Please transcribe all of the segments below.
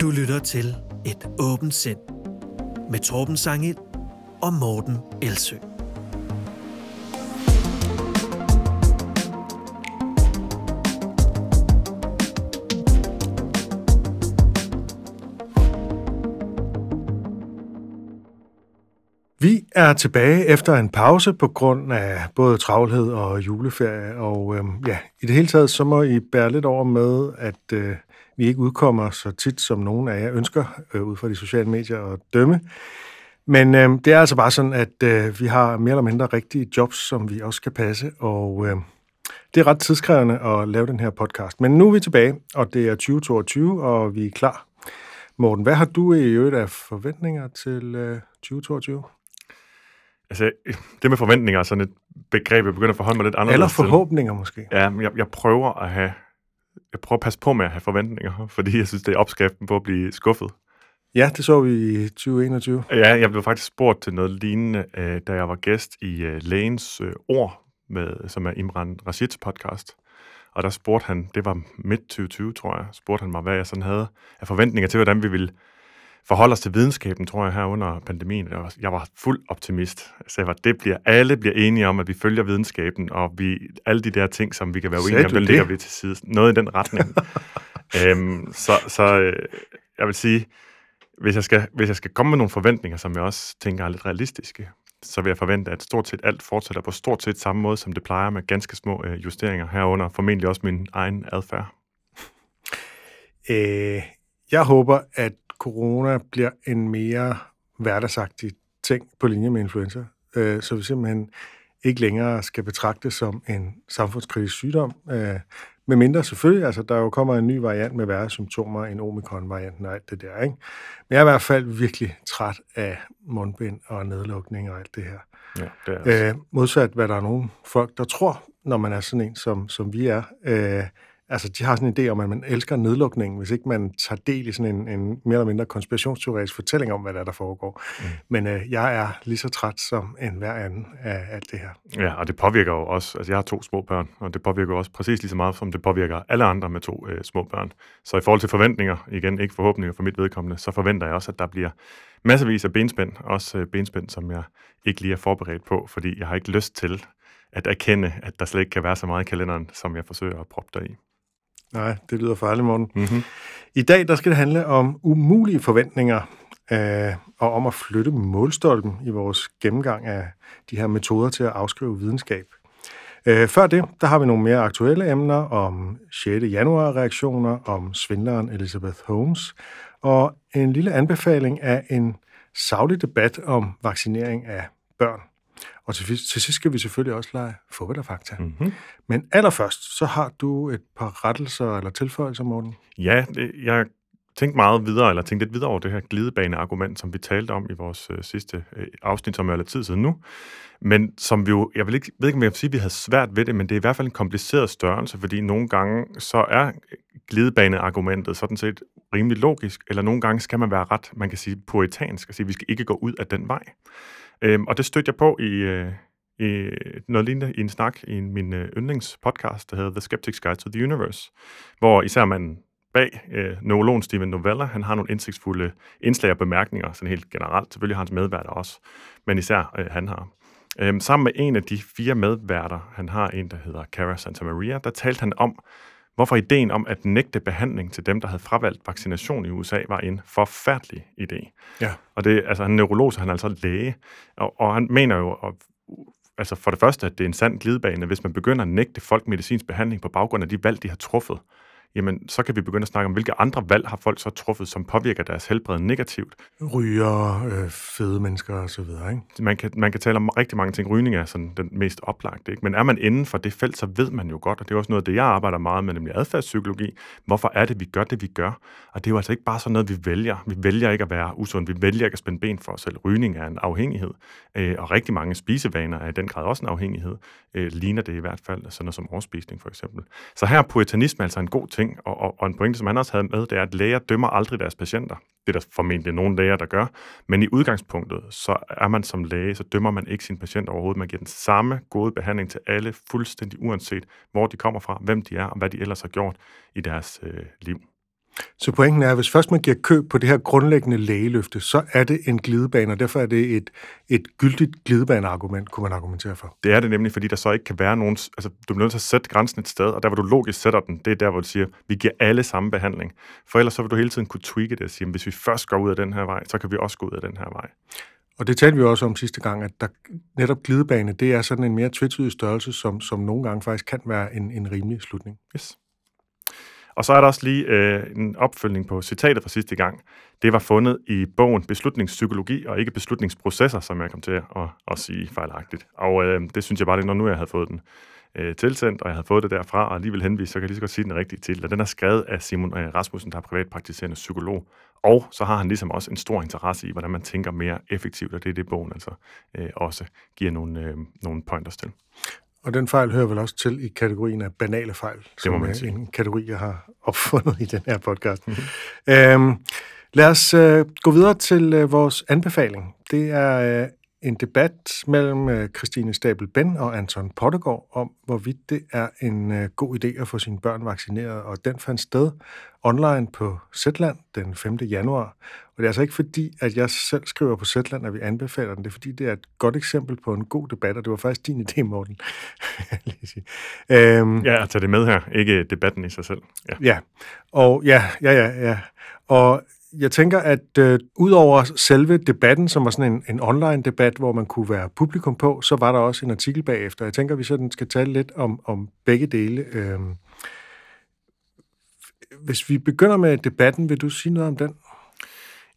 Du lytter til Et åbent sind med Torben Sangel og Morten Elsø. Vi er tilbage efter en pause på grund af både travlhed og juleferie, og øhm, ja, i det hele taget så må I bære lidt over med, at øh, vi ikke udkommer så tit, som nogen af jer ønsker, øh, ud fra de sociale medier at dømme. Men øh, det er altså bare sådan, at øh, vi har mere eller mindre rigtige jobs, som vi også kan passe, og øh, det er ret tidskrævende at lave den her podcast. Men nu er vi tilbage, og det er 2022, og vi er klar. Morten, hvad har du i øvrigt af forventninger til øh, 2022? Altså, det med forventninger er sådan et begreb, jeg begynder at forholde mig lidt anderledes Eller forhåbninger måske. til. Ja, men jeg, jeg prøver at have... Jeg prøver at passe på med at have forventninger, fordi jeg synes, det er opskriften på at blive skuffet. Ja, det så vi i 2021. Ja, jeg blev faktisk spurgt til noget lignende, øh, da jeg var gæst i øh, Lægens øh, Ord, med, som er Imran Rashids podcast. Og der spurgte han, det var midt 2020, tror jeg, spurgte han mig, hvad jeg sådan havde af forventninger til, hvordan vi ville forholde os til videnskaben, tror jeg, her under pandemien. Jeg var, jeg var fuld optimist. Så jeg var, det bliver, alle bliver enige om, at vi følger videnskaben, og vi, alle de der ting, som vi kan være uenige om, det? ligger vi til side. Noget i den retning. øhm, så så øh, jeg vil sige, hvis jeg, skal, hvis jeg skal komme med nogle forventninger, som jeg også tænker er lidt realistiske, så vil jeg forvente, at stort set alt fortsætter på stort set samme måde, som det plejer med ganske små øh, justeringer herunder. Formentlig også min egen adfærd. Øh, jeg håber, at corona bliver en mere hverdagsagtig ting på linje med influenza, øh, så vi simpelthen ikke længere skal betragtes som en samfundskritisk sygdom. Øh, med mindre selvfølgelig, altså der jo kommer en ny variant med værre symptomer end omikron-varianten og alt det der, ikke? Men jeg er i hvert fald virkelig træt af mundbind og nedlukning og alt det her. Ja, det er også. Øh, modsat hvad der er nogle folk, der tror, når man er sådan en, som, som vi er. Øh, altså, de har sådan en idé om, at man elsker nedlukningen, hvis ikke man tager del i sådan en, en mere eller mindre konspirationsteoretisk fortælling om, hvad der, er, der foregår. Mm. Men øh, jeg er lige så træt som en hver anden af alt det her. Ja, og det påvirker jo også, altså jeg har to små børn, og det påvirker også præcis lige så meget, som det påvirker alle andre med to øh, små børn. Så i forhold til forventninger, igen ikke forhåbninger for mit vedkommende, så forventer jeg også, at der bliver masservis af benspænd, også øh, benspænd, som jeg ikke lige er forberedt på, fordi jeg har ikke lyst til at erkende, at der slet ikke kan være så meget i kalenderen, som jeg forsøger at proppe der i. Nej, det lyder farligt, morgen. Mm-hmm. I dag der skal det handle om umulige forventninger øh, og om at flytte målstolpen i vores gennemgang af de her metoder til at afskrive videnskab. Øh, før det, der har vi nogle mere aktuelle emner om 6. januar-reaktioner, om svindleren Elizabeth Holmes, og en lille anbefaling af en savlig debat om vaccinering af børn. Og til, til sidst skal vi selvfølgelig også lege fodbold og fakta. Mm-hmm. Men allerførst, så har du et par rettelser eller tilføjelser, Morten. Ja, det, jeg tænkte meget videre, eller tænkte lidt videre over det her glidebaneargument, som vi talte om i vores øh, sidste øh, afsnit, som er lidt tid siden nu. Men som vi jo, jeg vil ikke, ved ikke, om jeg vil sige, at vi havde svært ved det, men det er i hvert fald en kompliceret størrelse, fordi nogle gange så er glidebaneargumentet sådan set rimelig logisk, eller nogle gange skal man være ret, man kan sige, puritansk, og sige, at vi skal ikke gå ud af den vej. Øhm, og det stødte jeg på i, øh, i noget lignende i en snak i min øh, yndlingspodcast, der hedder The Skeptic's Guide to the Universe, hvor især man bag øh, neurologen Steven Novella, han har nogle indsigtsfulde indslag og bemærkninger, sådan helt generelt. Selvfølgelig har hans medværter også, men især øh, han har. Øhm, sammen med en af de fire medværter, han har en, der hedder Cara Santa Maria, der talte han om, hvorfor ideen om at nægte behandling til dem, der havde fravalgt vaccination i USA, var en forfærdelig idé. Ja. Og det, altså, han er neurolog, så han er altså læge, og, og han mener jo, og, altså for det første, at det er en sand glidebane, hvis man begynder at nægte folk medicinsk behandling på baggrund af de valg, de har truffet, jamen så kan vi begynde at snakke om, hvilke andre valg har folk så truffet, som påvirker deres helbred negativt. Ryger, øh, fede mennesker og så videre, ikke? Man kan, man kan tale om rigtig mange ting. Rygning er sådan den mest oplagte. Ikke? Men er man inden for det felt, så ved man jo godt, og det er også noget af det, jeg arbejder meget med, nemlig adfærdspsykologi. Hvorfor er det, vi gør det, vi gør? Og det er jo altså ikke bare sådan noget, vi vælger. Vi vælger ikke at være usund. Vi vælger ikke at spænde ben for os selv. Rygning er en afhængighed. Øh, og rigtig mange spisevaner er i den grad også en afhængighed. Øh, ligner det i hvert fald, sådan noget som overspisning for eksempel. Så her er puritanisme altså en god ting, og, og, og en pointe, som han også havde med, det er, at læger dømmer aldrig deres patienter. Det er der formentlig nogle læger, der gør. Men i udgangspunktet, så er man som læge, så dømmer man ikke sin patient overhovedet. Man giver den samme gode behandling til alle, fuldstændig uanset hvor de kommer fra, hvem de er, og hvad de ellers har gjort i deres øh, liv. Så pointen er, at hvis først man giver køb på det her grundlæggende lægeløfte, så er det en glidebane, og derfor er det et, et gyldigt glidebaneargument, kunne man argumentere for. Det er det nemlig, fordi der så ikke kan være nogen... Altså, du bliver nødt til at sætte grænsen et sted, og der, hvor du logisk sætter den, det er der, hvor du siger, vi giver alle samme behandling. For ellers så vil du hele tiden kunne tweake det og sige, hvis vi først går ud af den her vej, så kan vi også gå ud af den her vej. Og det talte vi også om sidste gang, at der, netop glidebane, det er sådan en mere tvetydig størrelse, som, som nogle gange faktisk kan være en, en rimelig slutning. Yes. Og så er der også lige øh, en opfølgning på citatet fra sidste gang. Det var fundet i bogen Beslutningspsykologi og ikke beslutningsprocesser, som jeg kom til at, at, at sige fejlagtigt. Og øh, det synes jeg bare, det når nu jeg havde fået den øh, tilsendt, og jeg havde fået det derfra, og alligevel henvist, så kan jeg lige så godt sige den rigtige til. Og den er skrevet af Simon øh, Rasmussen, der er privatpraktiserende psykolog. Og så har han ligesom også en stor interesse i, hvordan man tænker mere effektivt, og det er det, bogen altså øh, også giver nogle, øh, nogle pointers til. Og den fejl hører vel også til i kategorien af banale fejl, det må man er sige. en kategori, jeg har opfundet i den her podcast. Øhm, lad os øh, gå videre til øh, vores anbefaling. Det er øh, en debat mellem øh, Christine Stabel Ben og Anton Pottegård om, hvorvidt det er en øh, god idé at få sine børn vaccineret, og den fandt sted online på Zetland den 5. januar. Og det er altså ikke fordi, at jeg selv skriver på Zetland, at vi anbefaler den. Det er fordi, det er et godt eksempel på en god debat, og det var faktisk din idé, Morten. øhm, ja, at tage det med her, ikke debatten i sig selv. Ja, ja. og ja, ja, ja, ja. Og jeg tænker, at øh, udover selve debatten, som var sådan en, en online-debat, hvor man kunne være publikum på, så var der også en artikel bagefter. Jeg tænker, at vi sådan skal tale lidt om, om begge dele. Øhm, hvis vi begynder med debatten, vil du sige noget om den?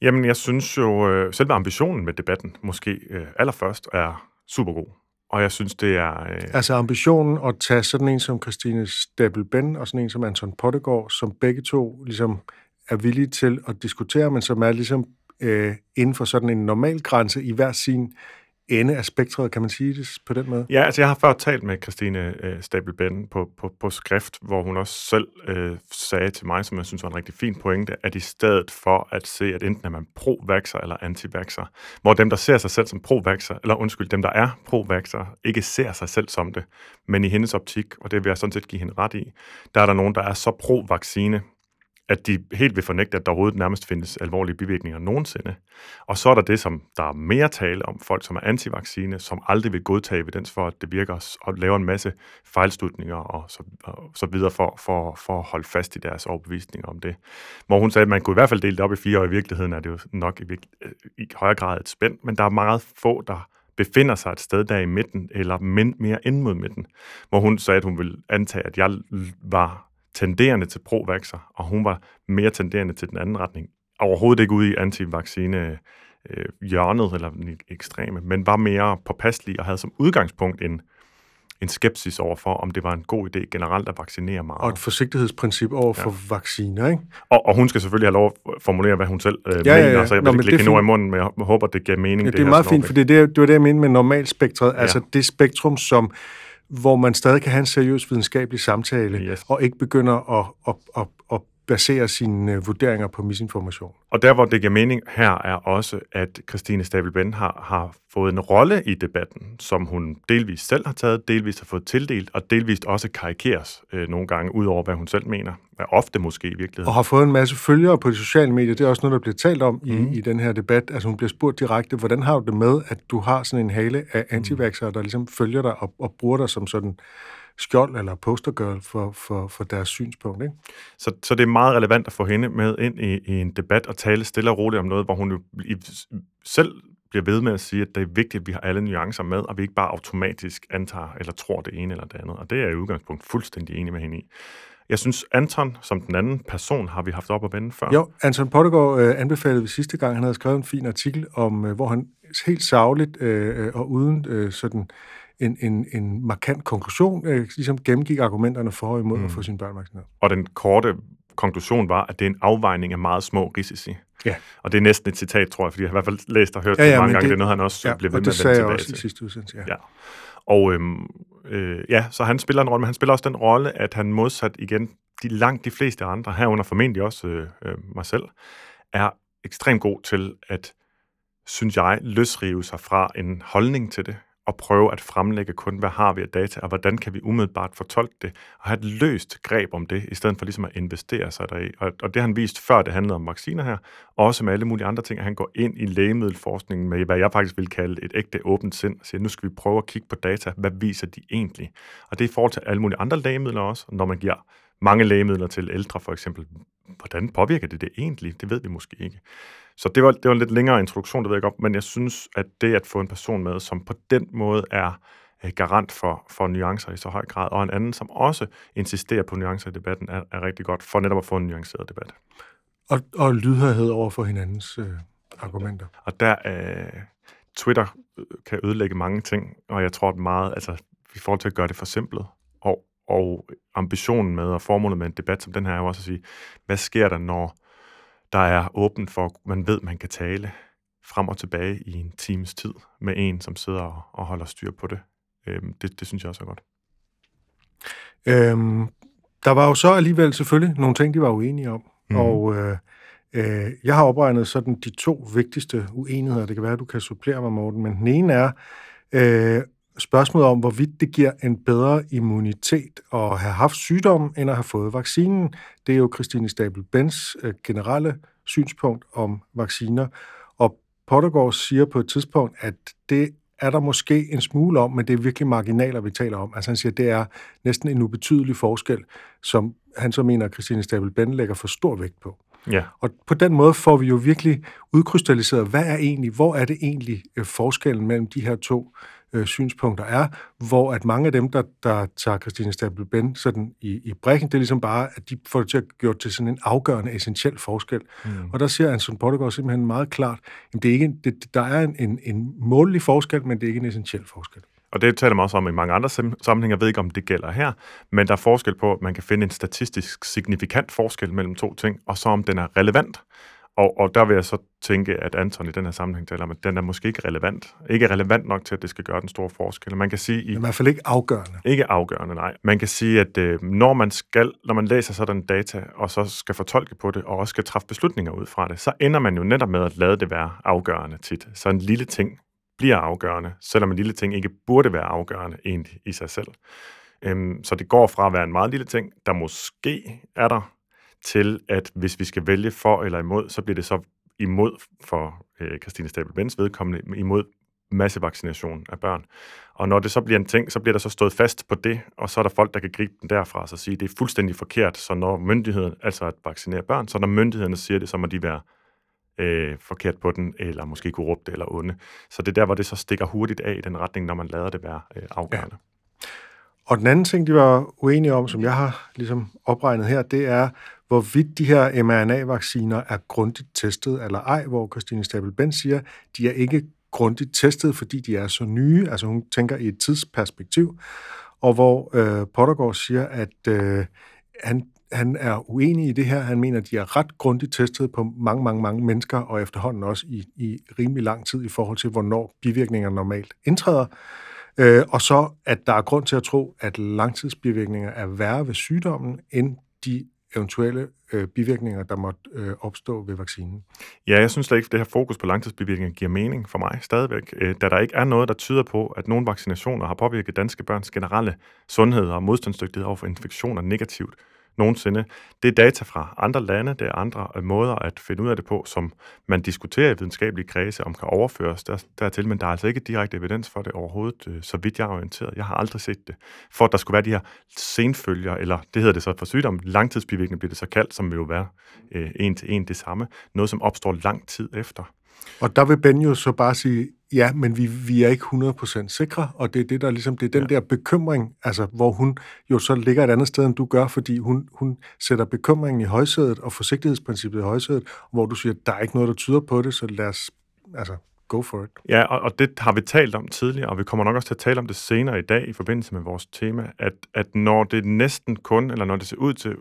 Jamen, jeg synes jo, øh, selve ambitionen med debatten måske øh, allerførst er super god. Og jeg synes, det er... Øh... Altså ambitionen at tage sådan en som Christine Stabel Ben og sådan en som Anton Pottegård, som begge to ligesom er villige til at diskutere, men som er ligesom øh, inden for sådan en normal grænse i hver sin ende af spektret, kan man sige det på den måde? Ja, altså jeg har før talt med Christine øh, Stabel på, på, på skrift, hvor hun også selv øh, sagde til mig, som jeg synes var en rigtig fin pointe, at i stedet for at se, at enten er man pro eller anti hvor dem, der ser sig selv som pro eller undskyld, dem, der er pro ikke ser sig selv som det, men i hendes optik, og det vil jeg sådan set give hende ret i, der er der nogen, der er så pro-vaccine, at de helt vil fornægte, at der overhovedet nærmest findes alvorlige bivirkninger nogensinde. Og så er der det, som der er mere tale om, folk som er antivaccine, som aldrig vil godtage evidens for, at det virker, og laver en masse fejlslutninger og så, og så videre for, for, for at holde fast i deres overbevisning om det. Hvor hun sagde, at man kunne i hvert fald dele det op i fire, og i virkeligheden er det jo nok i, øh, i højere grad et spænd, men der er meget få, der befinder sig et sted der i midten, eller mere ind mod midten, hvor hun sagde, at hun ville antage, at jeg var tenderende til pro og hun var mere tenderende til den anden retning. Overhovedet ikke ude i antivaccine øh, hjørnet eller den ekstreme, men var mere påpasselig og havde som udgangspunkt en, en skepsis overfor, om det var en god idé generelt at vaccinere meget. Og et forsigtighedsprincip over for ja. vacciner, ikke? Og, og hun skal selvfølgelig have lov at formulere, hvad hun selv øh, ja, mener, ja, ja. så jeg vil Nå, ikke lægge i munden, men jeg håber, det giver mening. Ja, det, det er meget fint, for det, det var det, jeg mente med normalspektret, ja. altså det spektrum, som hvor man stadig kan have en seriøs videnskabelig samtale, yes. og ikke begynder at, at, at, at basere sine øh, vurderinger på misinformation. Og der, hvor det giver mening her, er også, at Christine Stabelben har, har fået en rolle i debatten, som hun delvis selv har taget, delvis har fået tildelt, og delvis også karikeres øh, nogle gange, ud over hvad hun selv mener. Er ofte måske i virkeligheden. Og har fået en masse følgere på de sociale medier. Det er også noget, der bliver talt om mm. i, mhm. i den her debat. Altså hun bliver spurgt direkte, hvordan har du det med, at du har sådan en hale af antivaxere, der ligesom følger dig og, og bruger dig som sådan skjold eller postergirl for, for, for deres synspunkt. Ikke? Så, så det er meget relevant at få hende med ind i, i en debat og tale stille og roligt om noget, hvor hun jo i, selv bliver ved med at sige, at det er vigtigt, at vi har alle nuancer med, og vi ikke bare automatisk antager eller tror det ene eller det andet. Og det er jeg i udgangspunkt fuldstændig enig med hende i. Jeg synes, Anton som den anden person har vi haft op at vende før. Jo, Anton Pottegård øh, anbefalede vi sidste gang, han havde skrevet en fin artikel om, øh, hvor han helt savligt øh, og uden øh, sådan en, en, en markant konklusion, øh, ligesom gennemgik argumenterne for og imod mm. at få sin børn vaccineret. Og den korte konklusion var, at det er en afvejning af meget små risici. Ja. Og det er næsten et citat, tror jeg, fordi jeg har i hvert fald læst og hørt ja, ja, det mange gange. Det, det er noget, han også ja, bliver ved med at vende tilbage også til. i sidste udsendelse, ja. ja. Og øhm, øh, ja, så han spiller en rolle, men han spiller også den rolle, at han modsat igen de langt de fleste andre, herunder formentlig også øh, øh, mig selv, er ekstremt god til at, synes jeg, løsrive sig fra en holdning til det, at prøve at fremlægge kun, hvad har vi af data, og hvordan kan vi umiddelbart fortolke det, og have et løst greb om det, i stedet for ligesom at investere sig deri. Og, og det har han vist før, det handlede om vacciner her, også med alle mulige andre ting, at han går ind i lægemiddelforskningen med, hvad jeg faktisk vil kalde et ægte åbent sind, og siger, nu skal vi prøve at kigge på data, hvad viser de egentlig? Og det er i forhold til alle mulige andre lægemidler også, når man giver mange lægemidler til ældre for eksempel, hvordan påvirker det det egentlig? Det ved vi måske ikke. Så det var, det var en lidt længere introduktion, det ved jeg godt, men jeg synes, at det at få en person med, som på den måde er garant for, for nuancer i så høj grad, og en anden, som også insisterer på nuancer i debatten, er, er rigtig godt for netop at få en nuanceret debat. Og, og lydhørhed over for hinandens øh, argumenter. Og der øh, Twitter øh, kan ødelægge mange ting, og jeg tror at meget, altså i forhold til at gøre det for simpelt, og, og ambitionen med og formålet med en debat som den her er jo også at sige, hvad sker der, når der er åbent for, man ved, man kan tale frem og tilbage i en times tid med en, som sidder og holder styr på det. Øhm, det, det synes jeg også er godt. Øhm, der var jo så alligevel selvfølgelig nogle ting, de var uenige om. Mm. Og øh, øh, jeg har opregnet sådan de to vigtigste uenigheder. Det kan være, at du kan supplere mig, Morten. Men den ene er øh, spørgsmålet om, hvorvidt det giver en bedre immunitet at have haft sygdommen, end at have fået vaccinen. Det er jo Christine Stabel Bens øh, generelle synspunkt om vacciner. Og Pottergaard siger på et tidspunkt, at det er der måske en smule om, men det er virkelig marginaler, vi taler om. Altså han siger, at det er næsten en ubetydelig forskel, som han så mener, at Christine Stabel Ben lægger for stor vægt på. Ja. Og på den måde får vi jo virkelig udkrystalliseret, hvad er egentlig, hvor er det egentlig øh, forskellen mellem de her to øh, synspunkter er, hvor at mange af dem, der, der tager Christine Stabel Ben sådan i, i brækken, det er ligesom bare, at de får det til at gøre til sådan en afgørende, essentiel forskel. Mm. Og der siger Anson Portugal simpelthen meget klart, at det er ikke, det, der er en, en, en målelig forskel, men det er ikke en essentiel forskel. Og det taler man også om i mange andre sammenhænge. Jeg ved ikke, om det gælder her, men der er forskel på, at man kan finde en statistisk signifikant forskel mellem to ting, og så om den er relevant. Og, og der vil jeg så tænke, at Anton i den her sammenhæng taler om, at den er måske ikke relevant. Ikke relevant nok til, at det skal gøre den store forskel. Man kan sige... I, I hvert fald ikke afgørende. Ikke afgørende, nej. Man kan sige, at øh, når man skal, når man læser sådan data, og så skal fortolke på det, og også skal træffe beslutninger ud fra det, så ender man jo netop med at lade det være afgørende tit. Så en lille ting bliver afgørende, selvom en lille ting ikke burde være afgørende egentlig i sig selv. Øhm, så det går fra at være en meget lille ting, der måske er der, til at hvis vi skal vælge for eller imod, så bliver det så imod for øh, Christine Stabel-Bens vedkommende, imod massevaccination af børn. Og når det så bliver en ting, så bliver der så stået fast på det, og så er der folk, der kan gribe den derfra og sige, at det er fuldstændig forkert. Så når myndigheden, altså at vaccinere børn, så når myndighederne siger det, så må de være øh, forkert på den, eller måske korrupte eller onde. Så det er der, hvor det så stikker hurtigt af i den retning, når man lader det være øh, afgørende. Ja. Og den anden ting, de var uenige om, som jeg har ligesom opregnet her, det er, hvorvidt de her mRNA-vacciner er grundigt testet eller ej, hvor Christine Stabel Ben siger, de er ikke grundigt testet, fordi de er så nye, altså hun tænker i et tidsperspektiv, og hvor øh, Pottergaard siger, at øh, han, han er uenig i det her. Han mener, at de er ret grundigt testet på mange, mange, mange mennesker, og efterhånden også i, i rimelig lang tid i forhold til, hvornår bivirkninger normalt indtræder. Øh, og så, at der er grund til at tro, at langtidsbivirkninger er værre ved sygdommen, end de eventuelle øh, bivirkninger, der måtte øh, opstå ved vaccinen. Ja, jeg synes slet ikke, at det her fokus på langtidsbivirkninger giver mening for mig stadigvæk, øh, da der ikke er noget, der tyder på, at nogle vaccinationer har påvirket danske børns generelle sundhed og modstandsdygtighed over for infektioner negativt nogensinde. Det er data fra andre lande, det er andre øh, måder at finde ud af det på, som man diskuterer i videnskabelige kredse, om kan overføres der, dertil, men der er altså ikke direkte evidens for det overhovedet, øh, så vidt jeg er orienteret. Jeg har aldrig set det. For at der skulle være de her senfølger, eller det hedder det så for sygdom, langtidsbivirkning bliver det så kaldt, som vil jo være øh, en til en det samme. Noget, som opstår lang tid efter. Og der vil Ben jo så bare sige, ja, men vi, vi er ikke 100% sikre, og det er det, der ligesom, det er den ja. der bekymring, altså, hvor hun jo så ligger et andet sted, end du gør, fordi hun, hun sætter bekymringen i højsædet og forsigtighedsprincippet i højsædet, hvor du siger, der er ikke noget, der tyder på det, så lad os, altså, go for it. Ja, og, og det har vi talt om tidligere, og vi kommer nok også til at tale om det senere i dag i forbindelse med vores tema, at, at når det næsten kun, eller når det ser ud til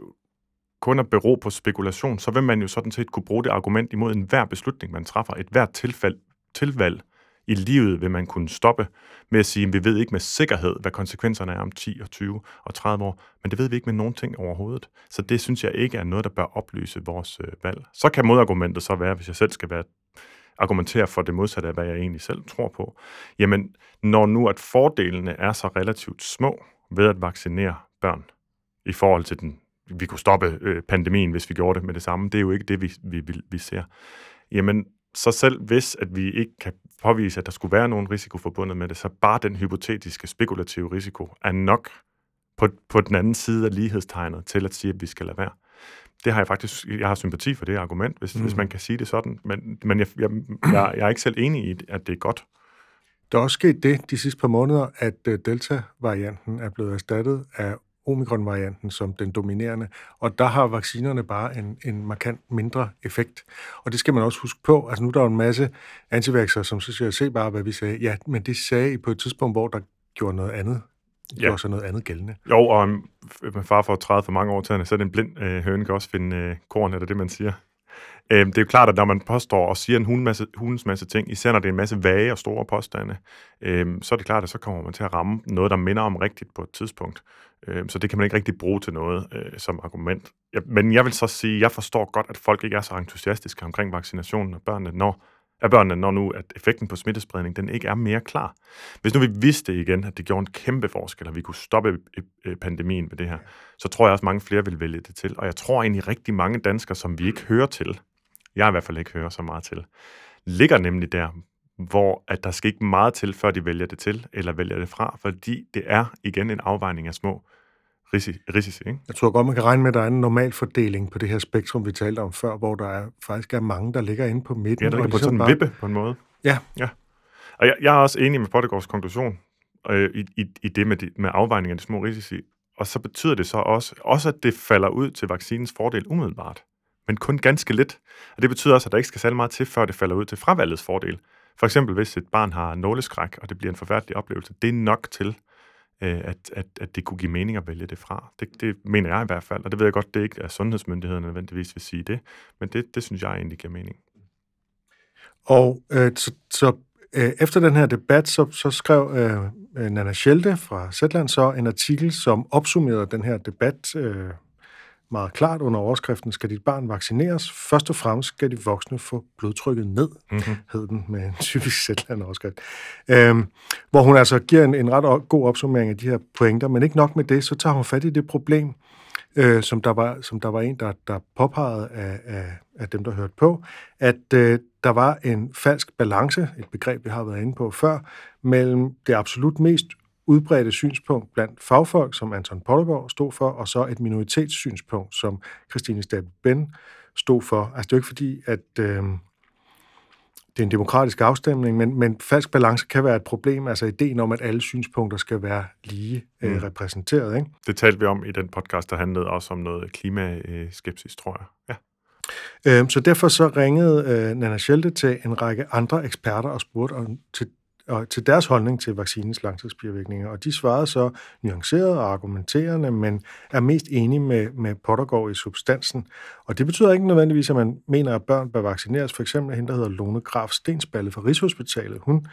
kun at bero på spekulation, så vil man jo sådan set kunne bruge det argument imod enhver beslutning, man træffer. Et hvert tilfælde, tilvalg i livet vil man kunne stoppe med at sige, at vi ved ikke med sikkerhed, hvad konsekvenserne er om 10 og 20 og 30 år, men det ved vi ikke med nogen ting overhovedet. Så det synes jeg ikke er noget, der bør oplyse vores øh, valg. Så kan modargumentet så være, hvis jeg selv skal være argumentere for det modsatte af, hvad jeg egentlig selv tror på. Jamen, når nu at fordelene er så relativt små ved at vaccinere børn i forhold til den, vi kunne stoppe øh, pandemien, hvis vi gjorde det med det samme, det er jo ikke det, vi, vi, vi, vi ser. Jamen, så selv hvis at vi ikke kan påvise, at der skulle være nogen risiko forbundet med det, så bare den hypotetiske, spekulative risiko er nok på, på den anden side af lighedstegnet til at sige, at vi skal lade være. Det har jeg faktisk, jeg har sympati for det argument, hvis, mm. hvis man kan sige det sådan, men, men jeg, jeg, jeg, jeg er ikke selv enig i, at det er godt. Der er også sket det de sidste par måneder, at øh, Delta-varianten er blevet erstattet af omikron-varianten som den dominerende, og der har vaccinerne bare en, en markant mindre effekt. Og det skal man også huske på. Altså nu er der jo en masse antivaxer, som så siger, se bare, hvad vi sagde. Ja, men det sagde I på et tidspunkt, hvor der gjorde noget andet ja. gjorde så noget andet gældende. Jo, og med far for at træde for mange år til, så er det en blind øh, høne kan også finde øh, korn, er det det, man siger? Øh, det er jo klart, at når man påstår og siger en hulens masse, masse ting, især når det er en masse vage og store påstande, øh, så er det klart, at så kommer man til at ramme noget, der minder om rigtigt på et tidspunkt. Øh, så det kan man ikke rigtig bruge til noget øh, som argument. Ja, men jeg vil så sige, jeg forstår godt, at folk ikke er så entusiastiske omkring vaccinationen af børnene, når af børnene, når nu at effekten på smittespredning, den ikke er mere klar. Hvis nu vi vidste igen, at det gjorde en kæmpe forskel, at vi kunne stoppe øh, pandemien med det her, så tror jeg også, at mange flere vil vælge det til. Og jeg tror egentlig rigtig mange danskere, som vi ikke hører til, jeg i hvert fald ikke hører så meget til, ligger nemlig der, hvor at der skal ikke meget til, før de vælger det til, eller vælger det fra, fordi det er igen en afvejning af små risici. ikke? Jeg tror godt, man kan regne med, at der er en normal fordeling på det her spektrum, vi talte om før, hvor der er, faktisk er mange, der ligger inde på midten. Ja, der ligger på ligesom sådan en bare... vippe på en måde. Ja. ja. Og jeg, jeg er også enig med Pottegårds konklusion øh, i, i, i det med, de, med afvejning af de små risici. Og så betyder det så også, også, at det falder ud til vaccinens fordel umiddelbart, men kun ganske lidt. Og det betyder også, at der ikke skal særlig meget til, før det falder ud til fravalgets fordel. For eksempel, hvis et barn har nåleskræk, og det bliver en forfærdelig oplevelse, det er nok til, øh, at, at, at det kunne give mening at vælge det fra. Det, det mener jeg i hvert fald, og det ved jeg godt, det ikke er sundhedsmyndighederne nødvendigvis vil sige det, men det, det synes jeg egentlig giver mening. Og øh, så, så øh, efter den her debat, så, så skrev øh, øh Nana Schelte fra Zetland så en artikel, som opsummerede den her debat øh, meget klart under overskriften, skal dit barn vaccineres? Først og fremmest skal de voksne få blodtrykket ned, mm-hmm. hed den med en typisk sætland overskrift. Øhm, hvor hun altså giver en, en ret god opsummering af de her pointer, men ikke nok med det, så tager hun fat i det problem, øh, som, der var, som der var en, der, der påpegede af, af, af dem, der hørte på, at øh, der var en falsk balance, et begreb, vi har været inde på før, mellem det absolut mest udbredte synspunkt blandt fagfolk, som Anton Pottergaard stod for, og så et minoritetssynspunkt, som Christine Stabel Ben stod for. Altså det er jo ikke fordi, at øh, det er en demokratisk afstemning, men, men falsk balance kan være et problem, altså ideen om, at alle synspunkter skal være lige øh, mm. repræsenteret. Ikke? Det talte vi om i den podcast, der handlede også om noget klimaskepsis, tror jeg. Ja. Øh, så derfor så ringede øh, Nana Schelte til en række andre eksperter og spurgte om, til og til deres holdning til vaccinens langtidsbivirkninger. Og de svarede så nuanceret og argumenterende, men er mest enige med, med Pottergaard i substansen. Og det betyder ikke nødvendigvis, at man mener, at børn bør vaccineres. For eksempel hende, der hedder Lone Graf Stensballe fra Rigshospitalet. Hun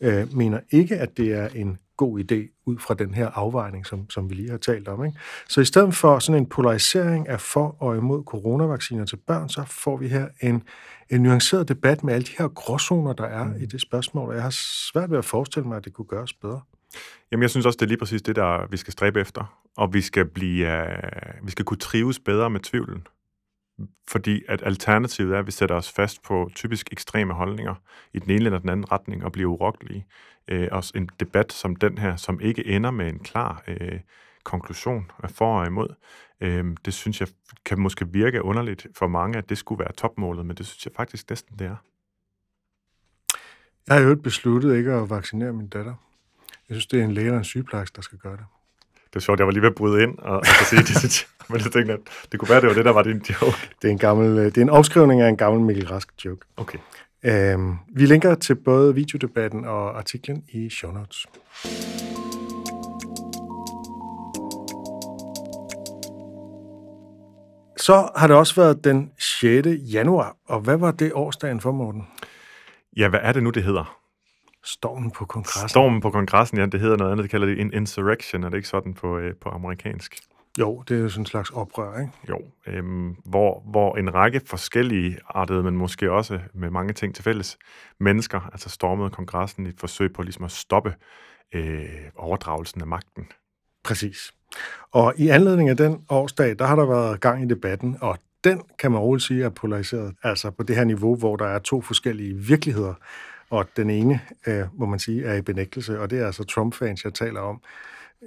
øh, mener ikke, at det er en god idé ud fra den her afvejning, som, som vi lige har talt om. Ikke? Så i stedet for sådan en polarisering af for og imod coronavacciner til børn, så får vi her en, en nuanceret debat med alle de her gråzoner, der er mm. i det spørgsmål, og jeg har svært ved at forestille mig, at det kunne gøres bedre. Jamen, jeg synes også, det er lige præcis det, der vi skal stræbe efter, og vi skal, blive, uh, vi skal kunne trives bedre med tvivlen. Fordi at alternativet er, at vi sætter os fast på typisk ekstreme holdninger i den ene eller den anden retning og bliver urokkelige. Øh, og en debat som den her, som ikke ender med en klar øh, konklusion af for og imod, øh, det synes jeg kan måske virke underligt for mange, at det skulle være topmålet, men det synes jeg faktisk næsten, det er. Jeg har jo besluttet ikke at vaccinere min datter. Jeg synes, det er en læge og en sygeplejerske, der skal gøre det. Det er sjovt, jeg var lige ved at bryde ind og, og sige det, synes jeg. Men jeg tænkte, at det kunne være, det var det, der var din joke. Det er en, gammel, øh, det er en opskrivning af en gammel Mikkel Rask joke. Okay. Øhm, vi linker til både videodebatten og artiklen i show notes. Så har det også været den 6. januar, og hvad var det årsdagen for, Morten? Ja, hvad er det nu, det hedder? Stormen på kongressen. Stormen på kongressen, ja, det hedder noget andet. Det kalder det en insurrection, er det ikke sådan på, øh, på amerikansk? Jo, det er jo sådan en slags oprør, ikke? Jo, øhm, hvor, hvor en række forskellige artede, men måske også med mange ting til fælles, mennesker, altså stormede kongressen i et forsøg på ligesom at stoppe øh, overdragelsen af magten. Præcis. Og i anledning af den årsdag, der har der været gang i debatten, og den kan man roligt sige er polariseret. Altså på det her niveau, hvor der er to forskellige virkeligheder, og den ene, øh, må man sige, er i benægtelse, og det er altså Trump-fans, jeg taler om,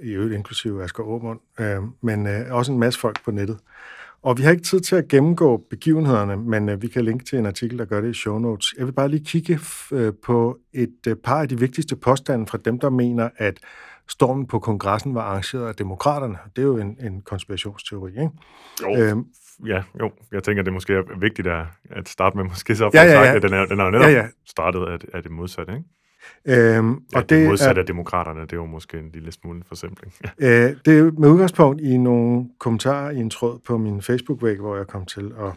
i øvrigt inklusive Asger Aumund, øh, men øh, også en masse folk på nettet. Og vi har ikke tid til at gennemgå begivenhederne, men øh, vi kan linke til en artikel, der gør det i show notes. Jeg vil bare lige kigge øh, på et øh, par af de vigtigste påstande fra dem, der mener, at stormen på kongressen var arrangeret af demokraterne. Det er jo en, en konspirationsteori, ikke? Jo, øhm, ja, jo. Jeg tænker, det måske er vigtigt at, at starte med måske så ja, ja, ja. sagt, at den er, den er jo netop ja, ja. startet af, af det modsatte, ikke? Øhm, og ja, det, det modsatte er, af demokraterne, det er jo måske en lille smule forsimpling. øh, det er med udgangspunkt i nogle kommentarer i en tråd på min Facebook-væg, hvor jeg kom til at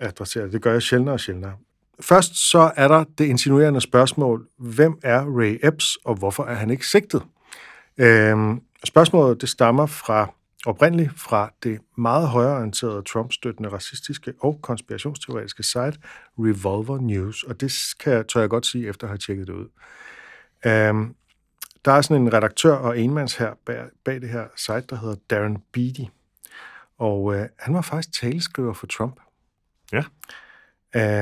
adressere det. Det gør jeg sjældnere og sjældnere. Først så er der det insinuerende spørgsmål, hvem er Ray Epps, og hvorfor er han ikke sigtet? Øhm, spørgsmålet det stammer fra oprindeligt fra det meget højreorienterede Trump-støttende racistiske og konspirationsteoretiske site Revolver News, og det kan jeg, tør jeg godt sige, efter at have tjekket det ud. Um, der er sådan en redaktør og enmands her bag, bag det her site, der hedder Darren Beatty, og uh, han var faktisk taleskriver for Trump. Ja.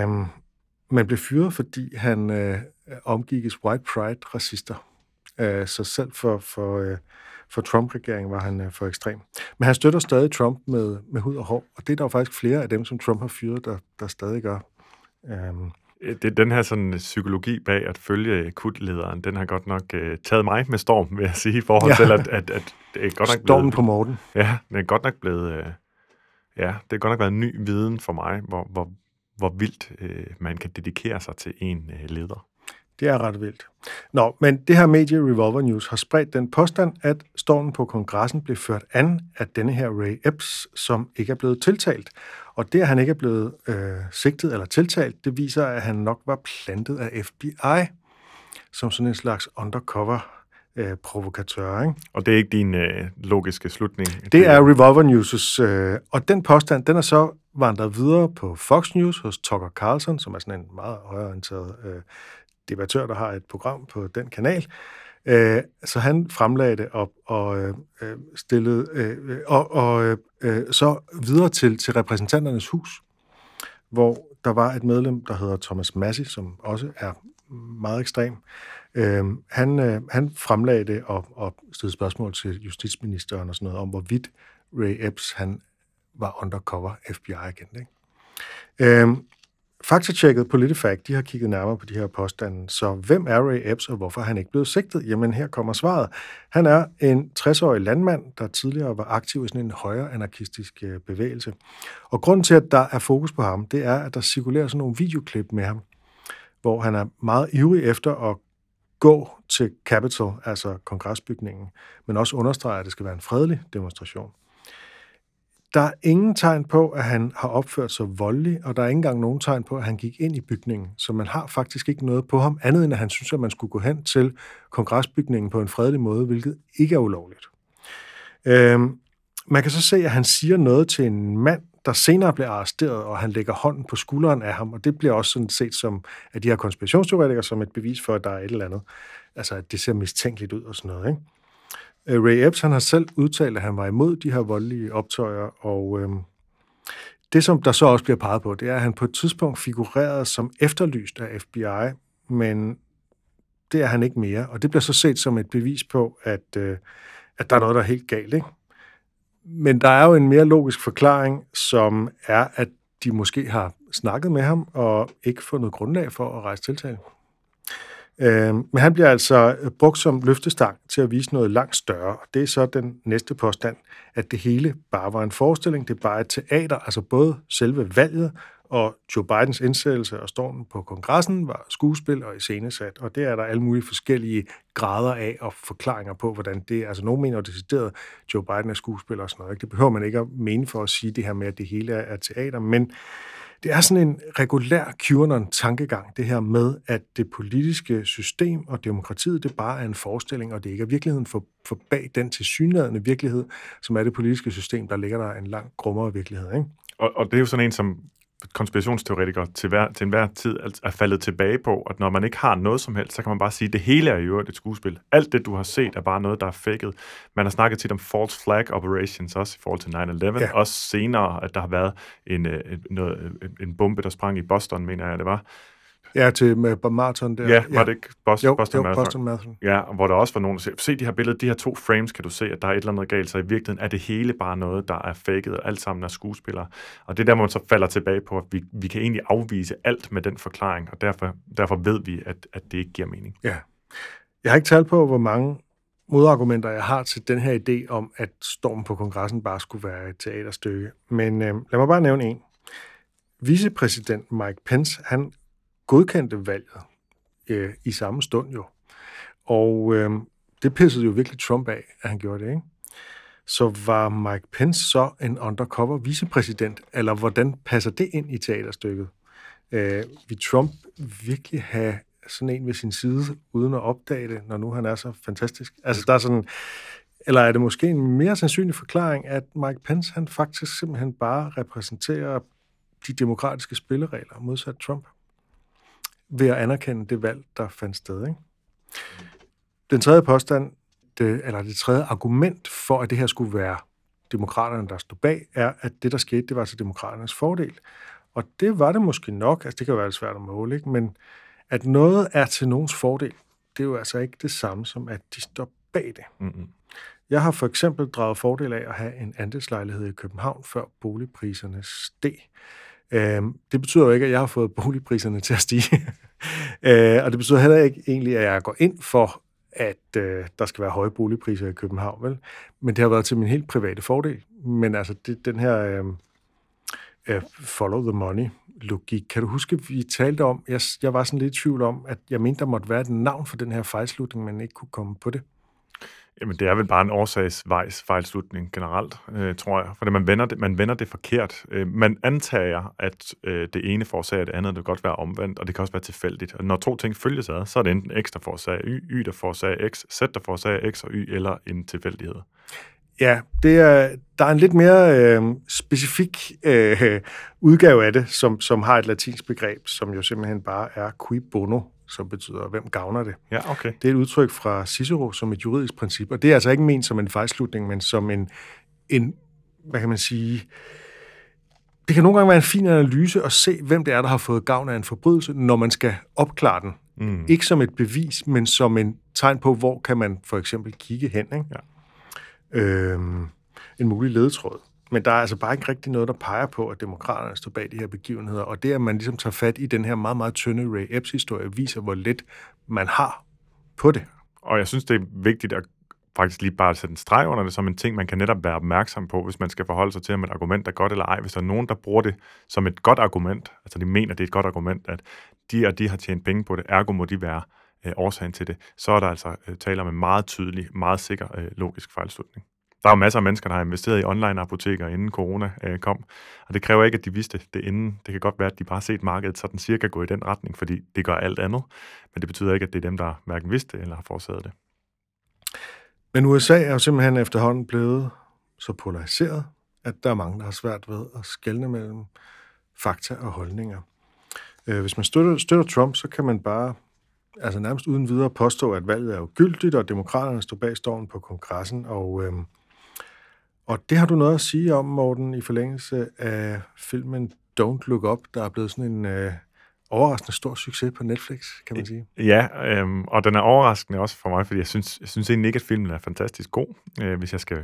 Um, men blev fyret, fordi han uh, omgikkes white pride-racister. Uh, så selv for, for uh, for Trump-regeringen var han øh, for ekstrem. Men han støtter stadig Trump med, med hud og hår, og det er der jo faktisk flere af dem, som Trump har fyret, der, der stadig gør. Um, det, den her sådan psykologi bag at følge kutlederen, den har godt nok uh, taget mig med storm, vil jeg sige, i forhold ja. til, at, at, at det er godt nok Stormen blevet, på Morten. Ja, det er godt nok blevet... Uh, ja, det er godt nok været en ny viden for mig, hvor, hvor, hvor vildt uh, man kan dedikere sig til en uh, leder. Det er ret vildt. Nå, men det her medie Revolver News har spredt den påstand, at stormen på kongressen blev ført an af denne her Ray Epps, som ikke er blevet tiltalt. Og det, at han ikke er blevet øh, sigtet eller tiltalt, det viser, at han nok var plantet af FBI som sådan en slags undercover øh, provokatør. Ikke? Og det er ikke din øh, logiske slutning? Det er Revolver News' øh, og den påstand, den er så vandret videre på Fox News hos Tucker Carlson, som er sådan en meget højorienteret øh, debattør, der har et program på den kanal. Øh, så han fremlagde det op og øh, øh stillede øh, og, og øh, øh, så videre til, til repræsentanternes hus, hvor der var et medlem, der hedder Thomas Massey, som også er meget ekstrem. Øh, han, øh, han fremlagde det og, og stillede spørgsmål til justitsministeren og sådan noget om, hvorvidt Ray Epps han var undercover FBI-agent. Ikke? Øh, Faktatjekket PolitiFact, de har kigget nærmere på de her påstande. Så hvem er Ray Epps, og hvorfor er han ikke blevet sigtet? Jamen, her kommer svaret. Han er en 60-årig landmand, der tidligere var aktiv i sådan en højere anarkistisk øh, bevægelse. Og grunden til, at der er fokus på ham, det er, at der cirkulerer sådan nogle videoklip med ham, hvor han er meget ivrig efter at gå til Capitol, altså kongresbygningen, men også understreger, at det skal være en fredelig demonstration. Der er ingen tegn på, at han har opført sig voldelig, og der er ikke engang nogen tegn på, at han gik ind i bygningen. Så man har faktisk ikke noget på ham, andet end at han synes, at man skulle gå hen til kongresbygningen på en fredelig måde, hvilket ikke er ulovligt. Øhm, man kan så se, at han siger noget til en mand, der senere bliver arresteret, og han lægger hånden på skulderen af ham, og det bliver også sådan set som, at de her konspirationsteoretikere som et bevis for, at der er et eller andet. Altså, at det ser mistænkeligt ud og sådan noget, ikke? Øh, Ray Epps han har selv udtalt, at han var imod de her voldelige optøjer, og øh, det, som der så også bliver peget på, det er, at han på et tidspunkt figurerede som efterlyst af FBI, men det er han ikke mere, og det bliver så set som et bevis på, at, øh, at der er noget, der er helt galt. Ikke? Men der er jo en mere logisk forklaring, som er, at de måske har snakket med ham og ikke fundet grundlag for at rejse tiltale. Øh, men han bliver altså øh, brugt som løftestang til at vise noget langt større. Det er så den næste påstand, at det hele bare var en forestilling. Det er bare et teater, altså både selve valget og Joe Bidens indsættelse og stormen på kongressen var skuespil og iscenesat, og det er der alle mulige forskellige grader af og forklaringer på, hvordan det er. Altså, nogen mener jo decideret, Joe Biden er skuespiller og sådan noget. Det behøver man ikke at mene for at sige det her med, at det hele er teater, men det er sådan en regulær QAnon-tankegang, det her med, at det politiske system og demokratiet, det bare er en forestilling, og det ikke er virkeligheden for, for bag den tilsyneladende virkelighed, som er det politiske system, der ligger der en lang grummere virkelighed. Ikke? Og, og det er jo sådan en, som konspirationsteoretikere til, hver, til enhver tid er faldet tilbage på, at når man ikke har noget som helst, så kan man bare sige, at det hele er jo et skuespil. Alt det, du har set, er bare noget, der er faked. Man har snakket tit om false flag operations også i forhold til 9-11. Ja. Også senere, at der har været en, en, øh, noget, en bombe, der sprang i Boston, mener jeg, det var Ja, til med marathon der. Ja, var ja. det ikke Boston, jo, Boston, jo, Marathon? Boston Marathon? Ja, hvor der også var nogen, der siger, se de her billeder, de her to frames, kan du se, at der er et eller andet galt, så i virkeligheden er det hele bare noget, der er faked, og alt sammen er skuespillere. Og det er der, man så falder tilbage på, at vi, vi kan egentlig afvise alt med den forklaring, og derfor, derfor ved vi, at, at det ikke giver mening. Ja. Jeg har ikke talt på, hvor mange modargumenter, jeg har til den her idé om, at stormen på kongressen bare skulle være et teaterstykke. Men øh, lad mig bare nævne en. Vicepræsident Mike Pence, han godkendte valget øh, i samme stund jo. Og øh, det pissede jo virkelig Trump af, at han gjorde det, ikke? Så var Mike Pence så en undercover vicepræsident, eller hvordan passer det ind i teaterstykket? Øh, vil Trump virkelig have sådan en ved sin side, uden at opdage det, når nu han er så fantastisk? Altså, der er sådan... Eller er det måske en mere sandsynlig forklaring, at Mike Pence, han faktisk simpelthen bare repræsenterer de demokratiske spilleregler modsat Trump? Ved at anerkende det valg, der fandt sted. Ikke? Den tredje påstand, det, eller det tredje argument for, at det her skulle være demokraterne, der stod bag, er, at det, der skete, det var til demokraternes fordel. Og det var det måske nok, altså det kan være lidt svært at måle, ikke? men at noget er til nogens fordel, det er jo altså ikke det samme som, at de står bag det. Mm-hmm. Jeg har for eksempel draget fordel af at have en andelslejlighed i København, før boligpriserne steg. Øh, det betyder jo ikke, at jeg har fået boligpriserne til at stige. øh, og det betyder heller ikke egentlig, at jeg går ind for, at øh, der skal være høje boligpriser i København. Vel? Men det har været til min helt private fordel. Men altså, det, den her øh, øh, follow the money logik. Kan du huske, vi talte om, jeg, jeg var sådan lidt i tvivl om, at jeg mente, der måtte være et navn for den her fejlslutning, men ikke kunne komme på det. Jamen, det er vel bare en årsagsvejs fejlslutning generelt, øh, tror jeg. For man vender det, man vender det forkert. Øh, man antager, at øh, det ene forårsager det andet, det kan godt være omvendt, og det kan også være tilfældigt. Og når to ting følges ad, så er det enten x, der forårsager y, y, der forårsager x, z, der forårsager x og y, eller en tilfældighed. Ja, det er, der er en lidt mere øh, specifik øh, udgave af det, som, som har et latinsk begreb, som jo simpelthen bare er qui bono, som betyder, hvem gavner det. Ja, okay. Det er et udtryk fra Cicero som et juridisk princip, og det er altså ikke ment som en fejlslutning, men som en, en hvad kan man sige, det kan nogle gange være en fin analyse at se, hvem det er, der har fået gavn af en forbrydelse, når man skal opklare den. Mm. Ikke som et bevis, men som en tegn på, hvor kan man for eksempel kigge hen. Ikke? Ja. Øhm, en mulig ledetråd. Men der er altså bare ikke rigtig noget, der peger på, at demokraterne står bag de her begivenheder. Og det, at man ligesom tager fat i den her meget, meget tynde Ray Epps-historie, viser, hvor lidt man har på det. Og jeg synes, det er vigtigt at faktisk lige bare sætte en streg under det som en ting, man kan netop være opmærksom på, hvis man skal forholde sig til, om et argument er godt eller ej. Hvis der er nogen, der bruger det som et godt argument, altså de mener, det er et godt argument, at de og de har tjent penge på det, ergo må de være øh, årsagen til det, så er der altså øh, tale om en meget tydelig, meget sikker øh, logisk fejlslutning. Der er jo masser af mennesker, der har investeret i online-apoteker, inden corona øh, kom, og det kræver ikke, at de vidste det inden. Det kan godt være, at de bare har set markedet sådan cirka gå i den retning, fordi det gør alt andet, men det betyder ikke, at det er dem, der hverken vidste eller har forårsaget det. Men USA er jo simpelthen efterhånden blevet så polariseret, at der er mange, der har svært ved at skelne mellem fakta og holdninger. Øh, hvis man støtter, støtter Trump, så kan man bare altså nærmest uden videre påstå, at valget er ugyldigt, og demokraterne står bag stormen på kongressen, og øhm, og det har du noget at sige om, Morten, i forlængelse af filmen Don't Look Up, der er blevet sådan en øh, overraskende stor succes på Netflix, kan man sige. Ja, øhm, og den er overraskende også for mig, fordi jeg synes, jeg synes egentlig ikke, at filmen er fantastisk god, øh, hvis jeg skal...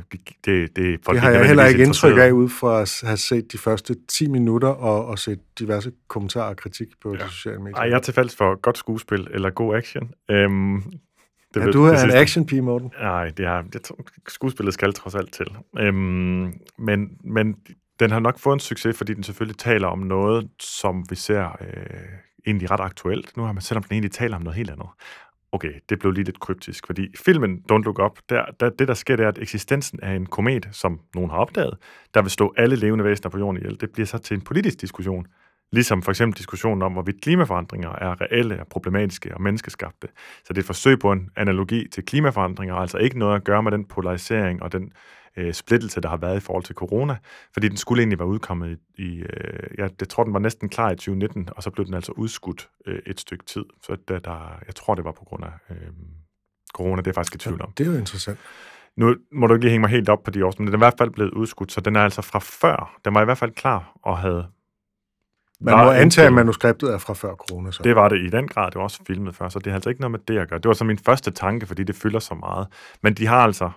Det, det, folk det har jeg heller ikke indtryk af, ud fra at have set de første 10 minutter og, og set diverse kommentarer og kritik på ja. de sociale medier. Ej, jeg er tilfælds for godt skuespil eller god action. Øhm, det ja, du er en action pige, Morten. Nej, det er, det, skuespillet skal trods alt til. Øhm, men, men den har nok fået en succes, fordi den selvfølgelig taler om noget, som vi ser øh, egentlig ret aktuelt. Nu har man, selvom den egentlig taler om noget helt andet. Okay, det blev lige lidt kryptisk, fordi filmen Don't Look Up, der, der, det der sker, det er, at eksistensen af en komet, som nogen har opdaget, der vil slå alle levende væsener på jorden ihjel, det bliver så til en politisk diskussion. Ligesom for eksempel diskussionen om, hvorvidt klimaforandringer er reelle og problematiske og menneskeskabte. Så det er et forsøg på en analogi til klimaforandringer, altså ikke noget at gøre med den polarisering og den øh, splittelse, der har været i forhold til corona, fordi den skulle egentlig være udkommet i, i øh, ja, jeg tror, den var næsten klar i 2019, og så blev den altså udskudt øh, et stykke tid. Så der, der, jeg tror, det var på grund af øh, corona, det er faktisk i tvivl om. Det er jo interessant. Nu må du ikke hænge mig helt op på de år, men den er i hvert fald blevet udskudt, så den er altså fra før. Den var i hvert fald klar og havde man må antage, at manuskriptet er fra før corona. Så. Det var det i den grad. Det var også filmet før, så det har altså ikke noget med det at gøre. Det var så min første tanke, fordi det fylder så meget. Men de har altså,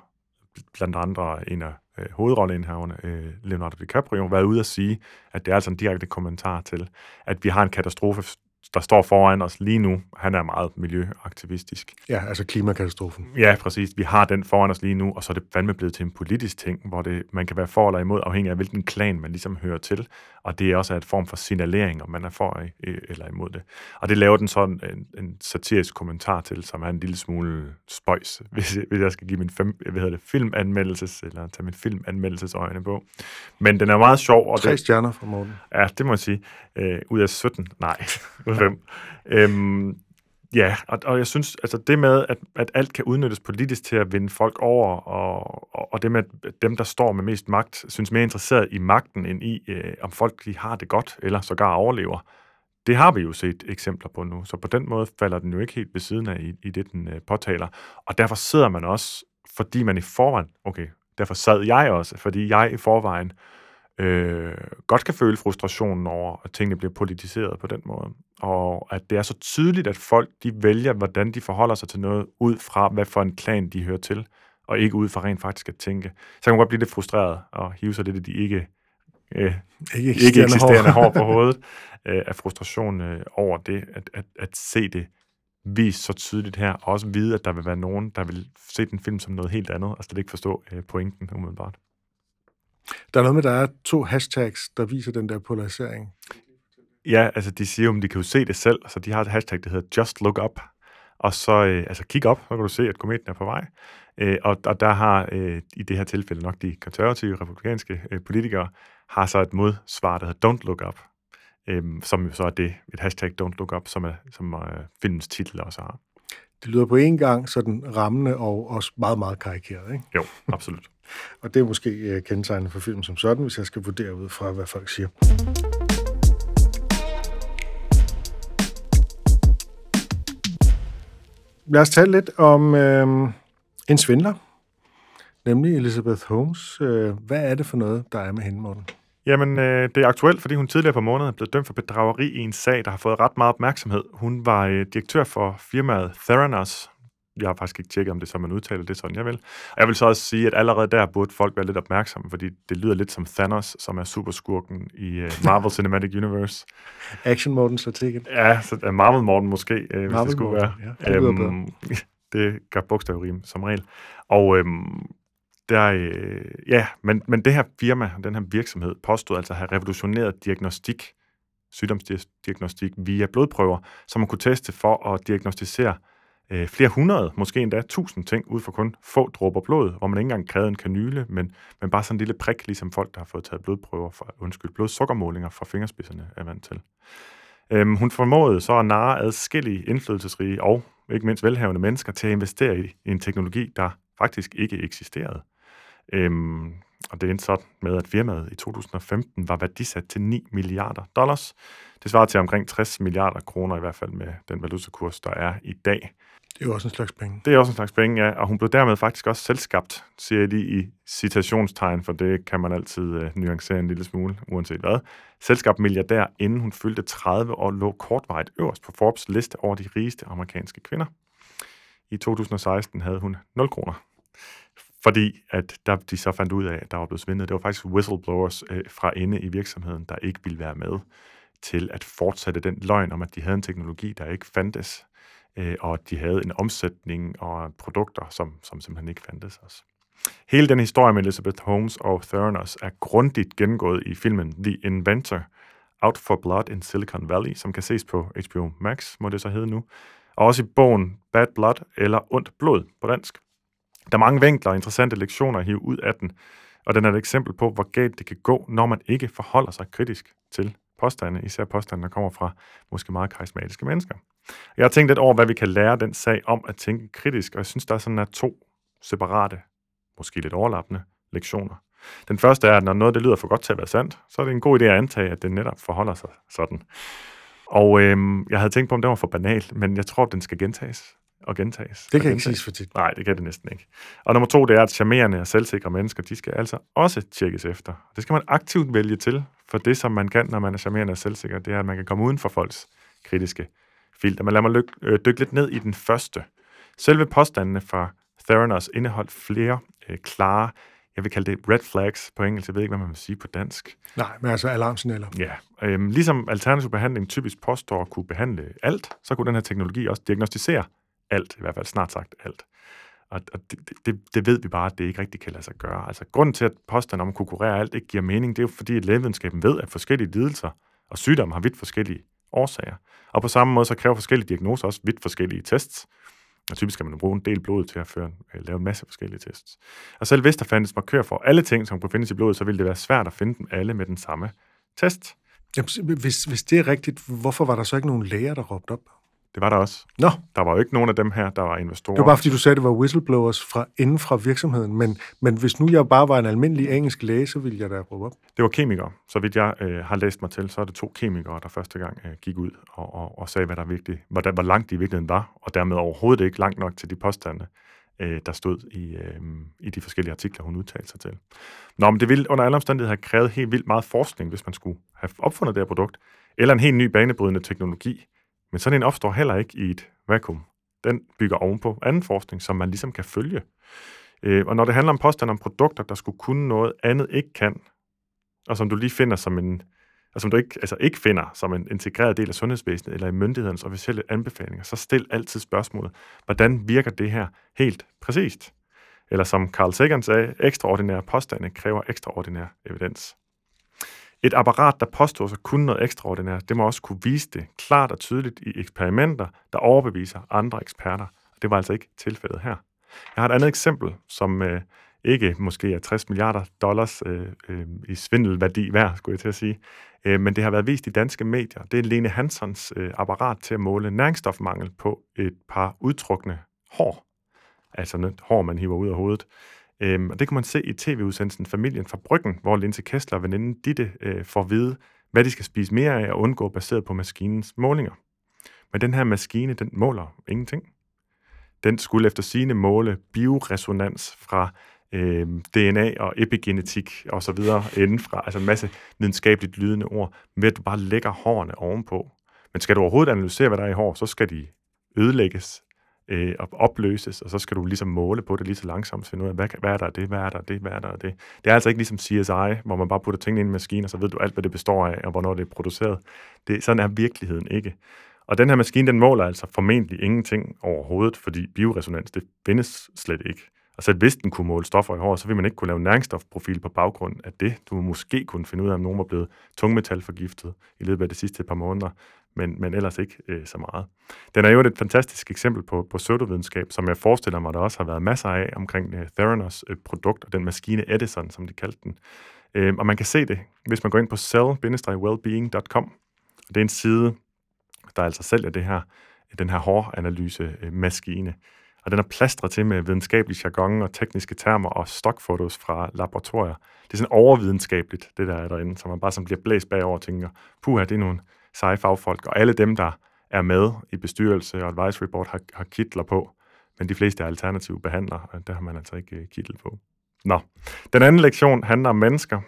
blandt andre en af øh, hovedrolleindhaverne, øh, Leonardo DiCaprio, været ude at sige, at det er altså en direkte kommentar til, at vi har en katastrofe der står foran os lige nu, han er meget miljøaktivistisk. Ja, altså klimakatastrofen. Ja, præcis. Vi har den foran os lige nu, og så er det fandme blevet til en politisk ting, hvor det, man kan være for eller imod, afhængig af hvilken klan man ligesom hører til. Og det er også et form for signalering, om man er for eller imod det. Og det laver den sådan en, en satirisk kommentar til, som er en lille smule spøjs, hvis, hvis jeg skal give min fem, hvad hedder det, filmanmeldelses, eller tage min filmanmeldelsesøjne på. Men den er meget sjov. Og Tre det, stjerner fra Morten. Ja, det må jeg sige. Øh, ud af 17. Nej, af 5. Øhm, ja, og, og jeg synes, altså det med, at, at alt kan udnyttes politisk til at vinde folk over, og, og, og det med, at dem, der står med mest magt, synes mere interesseret i magten, end i, øh, om folk de har det godt, eller sågar overlever. Det har vi jo set eksempler på nu, så på den måde falder den jo ikke helt ved siden af i, i det, den øh, påtaler. Og derfor sidder man også, fordi man i forvejen, okay, derfor sad jeg også, fordi jeg i forvejen øh, godt kan føle frustrationen over, at tingene bliver politiseret på den måde. Og at det er så tydeligt, at folk de vælger, hvordan de forholder sig til noget, ud fra, hvad for en klan de hører til, og ikke ud fra rent faktisk at tænke. Så kan man godt blive lidt frustreret og hive sig lidt af de ikke, øh, ikke eksisterende, ikke eksisterende hår. hår på hovedet øh, af frustration øh, over det, at, at, at se det vist så tydeligt her, og også vide, at der vil være nogen, der vil se den film som noget helt andet, og slet ikke forstå øh, pointen umiddelbart. Der er noget med, der er to hashtags, der viser den der polarisering. Ja, altså de siger jo, at de kan jo se det selv, så de har et hashtag, der hedder Just Look Up, og så øh, altså kig op, så kan du se, at kometen er på vej. Øh, og, og der har øh, i det her tilfælde nok de konservative, republikanske øh, politikere, har så et modsvar, der hedder Don't Look Up, øh, som jo så er det, et hashtag Don't Look Up, som, er, som øh, filmens titel også har. Det lyder på en gang sådan rammende og også meget, meget karikeret, ikke? Jo, absolut og det er måske øh, kendetegnende for filmen som sådan, hvis jeg skal vurdere ud fra, hvad folk siger. Lad os tale lidt om øh, en svindler, nemlig Elizabeth Holmes. Øh, hvad er det for noget, der er med hende, Morten? Jamen, øh, det er aktuelt, fordi hun tidligere på måneden er blevet dømt for bedrageri i en sag, der har fået ret meget opmærksomhed. Hun var øh, direktør for firmaet Theranos. Jeg har faktisk ikke tjekket, om det er så, man udtaler det sådan, jeg vil. Og jeg vil så også sige, at allerede der burde folk være lidt opmærksomme, fordi det lyder lidt som Thanos, som er superskurken i uh, Marvel Cinematic Universe. Action Morten strategien. Ja, så uh, Marvel Morten måske, uh, hvis Marvel det skulle Morten, være. Ja, det, um, det gør bogstavrim som regel. Og um, der, øh, ja, men, men det her firma, den her virksomhed, påstod altså at have revolutioneret diagnostik, sygdomsdiagnostik via blodprøver, som man kunne teste for at diagnostisere øh, flere hundrede, måske endda tusind ting, ud fra kun få dråber blod, hvor man ikke engang krævede en kanyle, men, men bare sådan en lille prik, ligesom folk, der har fået taget blodprøver, for, undskyld, blodsukkermålinger fra fingerspidserne er vant til. Øhm, hun formåede så at narre adskillige indflydelsesrige og ikke mindst velhavende mennesker til at investere i, i en teknologi, der faktisk ikke eksisterede. Øhm, og det endte sådan med, at firmaet i 2015 var værdisat til 9 milliarder dollars. Det svarer til omkring 60 milliarder kroner i hvert fald med den valutakurs, der er i dag. Det er jo også en slags penge. Det er også en slags penge, ja. Og hun blev dermed faktisk også selskabt, siger de i citationstegn, for det kan man altid øh, nuancere en lille smule, uanset hvad. Selskabt milliardær, inden hun fyldte 30 år, lå kortvarigt øverst på Forbes liste over de rigeste amerikanske kvinder. I 2016 havde hun 0 kroner fordi at der, de så fandt ud af, at der var blevet svindet. Det var faktisk whistleblowers øh, fra inde i virksomheden, der ikke ville være med til at fortsætte den løgn om, at de havde en teknologi, der ikke fandtes, øh, og at de havde en omsætning og produkter, som, som simpelthen ikke fandtes også. Hele den historie med Elizabeth Holmes og Theranos er grundigt gennemgået i filmen The Inventor, Out for Blood in Silicon Valley, som kan ses på HBO Max, må det så hedde nu, og også i bogen Bad Blood eller Ondt Blod på dansk. Der er mange vinkler og interessante lektioner at hive ud af den, og den er et eksempel på, hvor galt det kan gå, når man ikke forholder sig kritisk til påstande, især påstande, der kommer fra måske meget karismatiske mennesker. Jeg har tænkt lidt over, hvad vi kan lære den sag om at tænke kritisk, og jeg synes, der er sådan er to separate, måske lidt overlappende lektioner. Den første er, at når noget det lyder for godt til at være sandt, så er det en god idé at antage, at det netop forholder sig sådan. Og øhm, jeg havde tænkt på, om det var for banalt, men jeg tror, at den skal gentages og gentages. Det kan ikke siges for tit. Nej, det kan det næsten ikke. Og nummer to, det er, at charmerende og selvsikre mennesker, de skal altså også tjekkes efter. Det skal man aktivt vælge til, for det, som man kan, når man er charmerende og selvsikker, det er, at man kan komme uden for folks kritiske filter. Men lad mig lyk, øh, dykke lidt ned i den første. Selve påstandene fra Theranos indeholdt flere øh, klare, jeg vil kalde det red flags på engelsk, jeg ved ikke, hvad man vil sige på dansk. Nej, men altså alarmsignaler. Ja, øhm, ligesom alternativ behandling typisk påstår at kunne behandle alt, så kunne den her teknologi også diagnostisere alt, i hvert fald snart sagt alt. Og, og det, det, det ved vi bare, at det ikke rigtig kan lade sig gøre. Altså grunden til, at påstanden om at kunne kurere alt ikke giver mening, det er jo fordi, at lægevidenskaben ved, at forskellige lidelser og sygdomme har vidt forskellige årsager. Og på samme måde, så kræver forskellige diagnoser også vidt forskellige tests. Og typisk skal man bruge en del blod til at føre, øh, lave en masse forskellige tests. Og selv hvis der fandtes markør for alle ting, som kunne findes i blodet, så ville det være svært at finde dem alle med den samme test. Jamen, hvis, hvis det er rigtigt, hvorfor var der så ikke nogen læger, der råbte op? Det var der også. Nå, Der var jo ikke nogen af dem her, der var investorer. det var bare fordi, du sagde, at det var whistleblowers fra inden fra virksomheden. Men, men hvis nu jeg bare var en almindelig engelsk læge, så ville jeg da råbe op. Det var kemikere. Så vidt jeg øh, har læst mig til, så er det to kemikere, der første gang øh, gik ud og, og, og sagde, hvad der er vigtigt, hvor, hvor langt de i virkeligheden var, og dermed overhovedet ikke langt nok til de påstande, øh, der stod i, øh, i de forskellige artikler, hun udtalte sig til. Nå, men det ville under alle omstændigheder have krævet helt vildt meget forskning, hvis man skulle have opfundet det her produkt, eller en helt ny banebrydende teknologi. Men sådan en opstår heller ikke i et vakuum. Den bygger ovenpå anden forskning, som man ligesom kan følge. Øh, og når det handler om påstande om produkter, der skulle kunne noget andet ikke kan, og som du lige finder som en, og som du ikke, altså ikke finder som en integreret del af sundhedsvæsenet eller i myndighedens officielle anbefalinger, så stil altid spørgsmålet, hvordan virker det her helt præcist? Eller som Carl Sagan sagde, ekstraordinære påstande kræver ekstraordinær evidens. Et apparat, der påstår sig kun noget ekstraordinært, det må også kunne vise det klart og tydeligt i eksperimenter, der overbeviser andre eksperter. Og det var altså ikke tilfældet her. Jeg har et andet eksempel, som øh, ikke måske er 60 milliarder dollars øh, øh, i svindelværdi værd, skulle jeg til at sige, øh, men det har været vist i danske medier. Det er Lene Hansons øh, apparat til at måle næringsstofmangel på et par udtrukne hår. Altså hår, man hiver ud af hovedet. Øhm, og det kan man se i tv-udsendelsen Familien fra Bryggen, hvor Linse Kessler og veninden Ditte øh, får at vide, hvad de skal spise mere af og undgå baseret på maskinens målinger. Men den her maskine, den måler ingenting. Den skulle efter sine måle bioresonans fra øh, DNA og epigenetik og så videre inden altså en masse videnskabeligt lydende ord, ved at du bare lægger hårene ovenpå. Men skal du overhovedet analysere, hvad der er i hår, så skal de ødelægges øh, og opløses, og så skal du ligesom måle på det lige så langsomt, finde ud af, hvad, hvad er der af det, hvad er der af det, hvad er der af det. Det er altså ikke ligesom CSI, hvor man bare putter tingene ind i en maskine, og så ved du alt, hvad det består af, og hvornår det er produceret. Det, sådan er virkeligheden ikke. Og den her maskine, den måler altså formentlig ingenting overhovedet, fordi bioresonans, det findes slet ikke. Og så hvis den kunne måle stoffer i hår, så vil man ikke kunne lave en næringsstofprofil på baggrund af det. Du måske kunne finde ud af, om nogen var blevet tungmetalforgiftet i løbet af de sidste par måneder, men, men ellers ikke øh, så meget. Den er jo et fantastisk eksempel på, på pseudovidenskab, som jeg forestiller mig, der også har været masser af omkring øh, Theranos øh, produkt og den maskine Edison, som de kaldte den. Øh, og man kan se det, hvis man går ind på cell-wellbeing.com. Det er en side, der altså sælger det her, den her håranalyse-maskine. Øh, og den er plastret til med videnskabelig jargon og tekniske termer og stokfotos fra laboratorier. Det er sådan overvidenskabeligt, det der er derinde, så man bare sådan bliver blæst bagover og tænker, puha, det er nogle seje fagfolk. Og alle dem, der er med i bestyrelse og advisory board, har, har kitler på. Men de fleste er alternative behandlere, og der har man altså ikke øh, kittel på. Nå, den anden lektion handler om mennesker.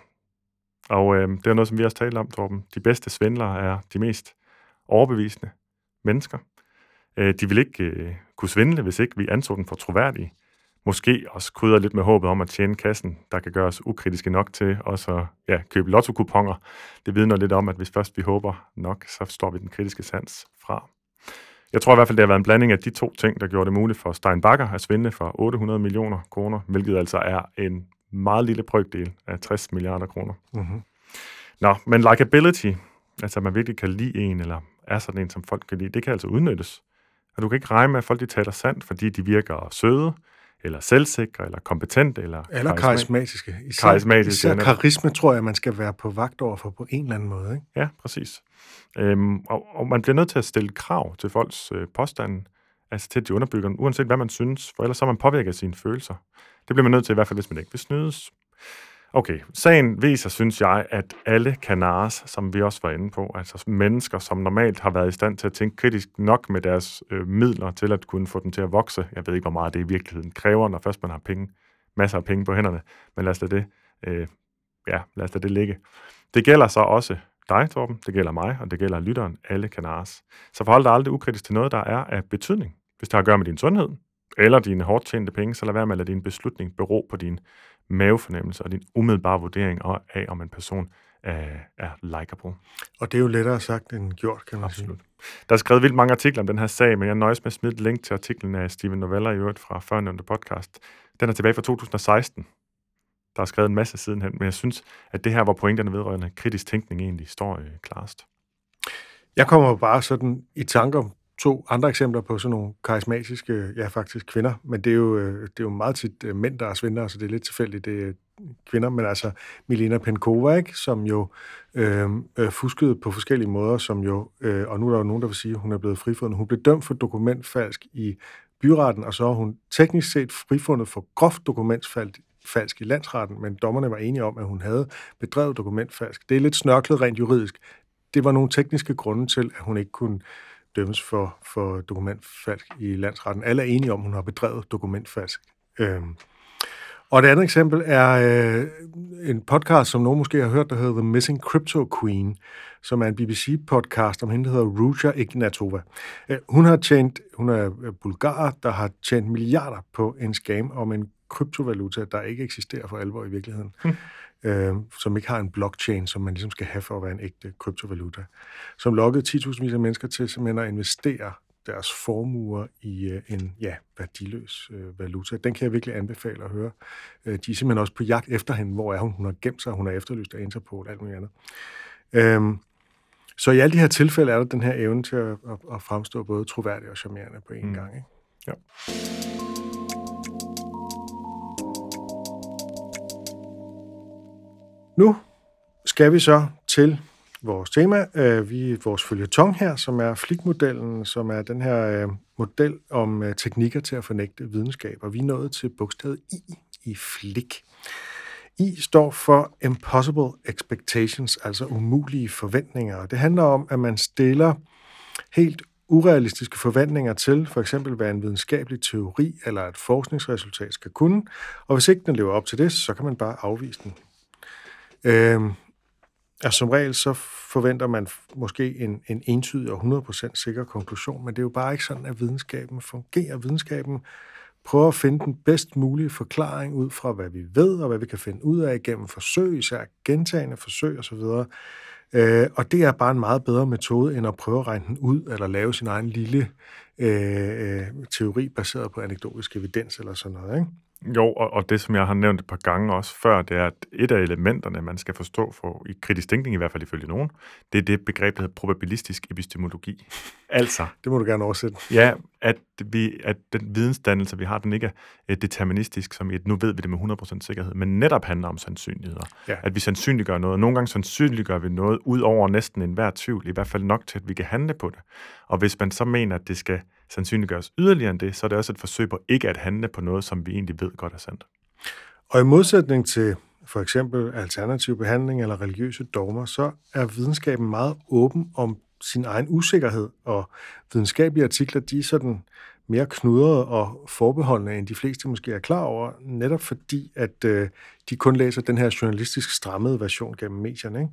Og øh, det er noget, som vi også talte om, Torben. De bedste svindlere er de mest overbevisende mennesker. Øh, de vil ikke øh, kunne svindle, hvis ikke vi anså dem for troværdige. Måske også krydder lidt med håbet om at tjene kassen, der kan gøre os ukritiske nok til også at ja, købe lotto-kuponer. Det vidner lidt om, at hvis først vi håber nok, så står vi den kritiske sans fra. Jeg tror i hvert fald, det har været en blanding af de to ting, der gjorde det muligt for Stein Bakker at svinde for 800 millioner kroner, hvilket altså er en meget lille brøkdel af 60 milliarder kroner. Mm-hmm. Nå, men likability, altså at man virkelig kan lide en, eller er sådan en, som folk kan lide, det kan altså udnyttes. Og du kan ikke regne med, at folk de taler sandt, fordi de virker søde, eller selvsikre, eller kompetente, eller, Eller karismatiske. Især, Karismatiske, Især netop. karisma tror jeg, man skal være på vagt over for på en eller anden måde. Ikke? Ja, præcis. Øhm, og, og man bliver nødt til at stille krav til folks øh, påstande, altså til, de underbygger uanset hvad man synes, for ellers så er man påvirket af sine følelser. Det bliver man nødt til, i hvert fald hvis man ikke vil snydes. Okay, sagen viser, synes jeg, at alle kan som vi også var inde på, altså mennesker, som normalt har været i stand til at tænke kritisk nok med deres øh, midler til at kunne få dem til at vokse. Jeg ved ikke, hvor meget det i virkeligheden kræver, når først man har penge, masser af penge på hænderne, men lad os lade det, øh, ja, lad os lade det ligge. Det gælder så også dig, Torben, det gælder mig, og det gælder lytteren, alle kan. Så forhold dig aldrig ukritisk til noget, der er af betydning. Hvis det har at gøre med din sundhed, eller dine hårdt tjente penge, så lad være med at lade din beslutning bero på din mavefornemmelse og din umiddelbare vurdering af, om en person er, er likable. Og det er jo lettere sagt end gjort, kan man Absolut. Der er skrevet vildt mange artikler om den her sag, men jeg nøjes med at smide et link til artiklen af Steven Novella i øvrigt fra førnævnte podcast. Den er tilbage fra 2016. Der er skrevet en masse sidenhen, men jeg synes, at det her, hvor pointerne vedrørende kritisk tænkning egentlig står øh, klarest. Jeg kommer bare sådan i tanker to andre eksempler på sådan nogle karismatiske, ja faktisk kvinder, men det er jo, øh, det er jo meget tit øh, mænd, der er svindere, så det er lidt tilfældigt, det er kvinder, men altså Milena Penkova, ikke, som jo øh, øh, fuskede på forskellige måder, som jo, øh, og nu er der jo nogen, der vil sige, at hun er blevet frifundet. Hun blev dømt for dokumentfalsk i byretten, og så er hun teknisk set frifundet for groft dokumentfalsk i landsretten, men dommerne var enige om, at hun havde bedrevet dokumentfalsk. Det er lidt snørklet rent juridisk. Det var nogle tekniske grunde til, at hun ikke kunne dømmes for, for dokumentfalsk i landsretten. Alle er enige om, at hun har bedrevet dokumentfalsk. Øhm. Og det andet eksempel er øh, en podcast, som nogen måske har hørt, der hedder The Missing Crypto Queen, som er en BBC-podcast om hende, der hedder Ruja Ignatova. Øh, hun har tjent, hun er bulgar, der har tjent milliarder på en scam om en kryptovaluta, der ikke eksisterer for alvor i virkeligheden. Hmm øh, som ikke har en blockchain, som man ligesom skal have for at være en ægte kryptovaluta, som lokkede 10.000 af mennesker til simpelthen at investere deres formuer i øh, en ja, værdiløs øh, valuta. Den kan jeg virkelig anbefale at høre. Øh, de er simpelthen også på jagt efter hende. Hvor er hun? Hun har gemt sig, hun er efterlyst af Interpol og alt muligt andet. Øhm, så i alle de her tilfælde er der den her evne til at, at, at fremstå både troværdig og charmerende på en mm. gang. Ikke? Ja. Nu skal vi så til vores tema, øh, vi vores følgetong her, som er flikmodellen, som er den her øh, model om øh, teknikker til at fornægte videnskab, og vi er nået til bogstavet I i flik. I står for Impossible Expectations, altså umulige forventninger. Det handler om, at man stiller helt urealistiske forventninger til, for eksempel hvad en videnskabelig teori eller et forskningsresultat skal kunne, og hvis ikke den lever op til det, så kan man bare afvise den. Øh, altså som regel så forventer man måske en, en entydig og 100% sikker konklusion, men det er jo bare ikke sådan, at videnskaben fungerer. Videnskaben prøver at finde den bedst mulige forklaring ud fra, hvad vi ved, og hvad vi kan finde ud af gennem forsøg, især gentagende forsøg osv. Øh, og det er bare en meget bedre metode, end at prøve at regne den ud, eller lave sin egen lille øh, øh teori baseret på anekdotisk evidens eller sådan noget. Ikke? Jo, og, og det, som jeg har nævnt et par gange også før, det er, at et af elementerne, man skal forstå for, i kritisk tænkning, i hvert fald ifølge nogen, det er det begreb, der hedder probabilistisk epistemologi. Altså... det må du gerne oversætte. Ja, at, vi, at den vidensdannelse, vi har, den ikke er deterministisk, som i et, nu ved vi det med 100% sikkerhed, men netop handler om sandsynligheder. Ja. At vi sandsynliggør noget. Nogle gange sandsynliggør vi noget ud over næsten enhver tvivl, i hvert fald nok til, at vi kan handle på det. Og hvis man så mener, at det skal sandsynliggøres yderligere end det, så er det også et forsøg på ikke at handle på noget, som vi egentlig ved godt er sandt. Og i modsætning til for eksempel alternativ behandling eller religiøse dogmer, så er videnskaben meget åben om sin egen usikkerhed, og videnskabelige artikler, de er sådan mere knudrede og forbeholdende, end de fleste måske er klar over, netop fordi, at øh, de kun læser den her journalistisk strammede version gennem medierne. Ikke?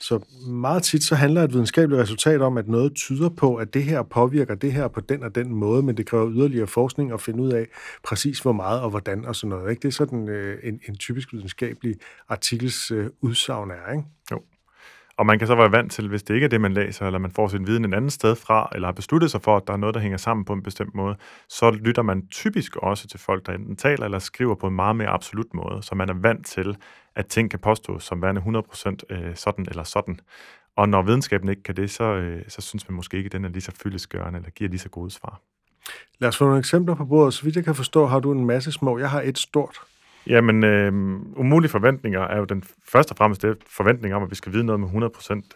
Så meget tit så handler et videnskabeligt resultat om, at noget tyder på, at det her påvirker det her på den og den måde, men det kræver yderligere forskning at finde ud af præcis hvor meget og hvordan og sådan noget. Ikke? Det er sådan øh, en, en typisk videnskabelig artikels øh, udsagn er. Ikke? Jo. Og man kan så være vant til, hvis det ikke er det, man læser, eller man får sin viden en anden sted fra, eller har besluttet sig for, at der er noget, der hænger sammen på en bestemt måde, så lytter man typisk også til folk, der enten taler eller skriver på en meget mere absolut måde, så man er vant til, at ting kan påstås som værende 100% øh, sådan eller sådan. Og når videnskaben ikke kan det, så, øh, så synes man måske ikke, at den er lige så fyldesgørende, eller giver lige så gode svar. Lad os få nogle eksempler på bordet. Så vidt jeg kan forstå, har du en masse små. Jeg har et stort. Jamen, øh, umulige forventninger er jo den første og fremmest det forventning om, at vi skal vide noget med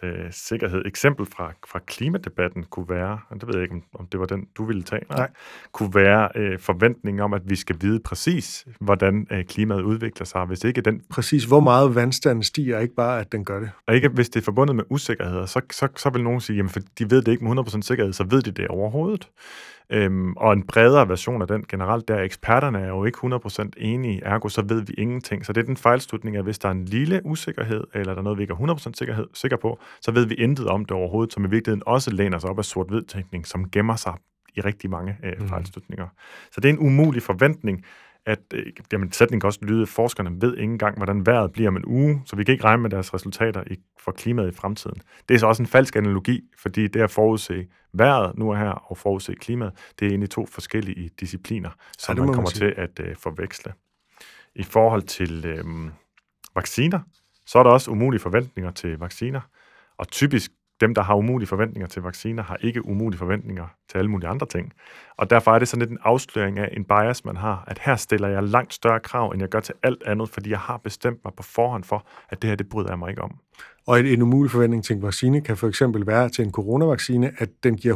100% øh, sikkerhed. Eksempel fra, fra klimadebatten kunne være, og det ved jeg ikke, om, om det var den, du ville tage, Nej. kunne være øh, forventning om, at vi skal vide præcis, hvordan øh, klimaet udvikler sig. Hvis ikke den, Præcis, hvor meget vandstanden stiger, ikke bare, at den gør det. og ikke hvis det er forbundet med usikkerheder, så, så, så vil nogen sige, jamen for de ved det ikke med 100% sikkerhed, så ved de det overhovedet. Øhm, og en bredere version af den generelt, der eksperterne er jo ikke 100% enige, ergo så ved vi ingenting. Så det er den fejlslutning, at hvis der er en lille usikkerhed, eller der er noget, vi ikke er 100% sikkerhed, sikker på, så ved vi intet om det overhovedet, som i virkeligheden også læner sig op af sort-hvid-tænkning, som gemmer sig i rigtig mange øh, Mhm. fejlslutninger. Så det er en umulig forventning, at øh, jamen, sætningen kan også lyde, at forskerne ved ikke engang, hvordan vejret bliver om en uge, så vi kan ikke regne med deres resultater i, for klimaet i fremtiden. Det er så også en falsk analogi, fordi det at forudse vejret nu og her og forudse klimaet, det er egentlig to forskellige discipliner, som ja, man man kommer sige. til at øh, forveksle. I forhold til øh, vacciner, så er der også umulige forventninger til vacciner, og typisk dem, der har umulige forventninger til vacciner, har ikke umulige forventninger til alle mulige andre ting. Og derfor er det sådan lidt en afsløring af en bias, man har, at her stiller jeg langt større krav, end jeg gør til alt andet, fordi jeg har bestemt mig på forhånd for, at det her, det bryder jeg mig ikke om. Og en, en umulig forventning til en vaccine kan for eksempel være til en coronavaccine, at den giver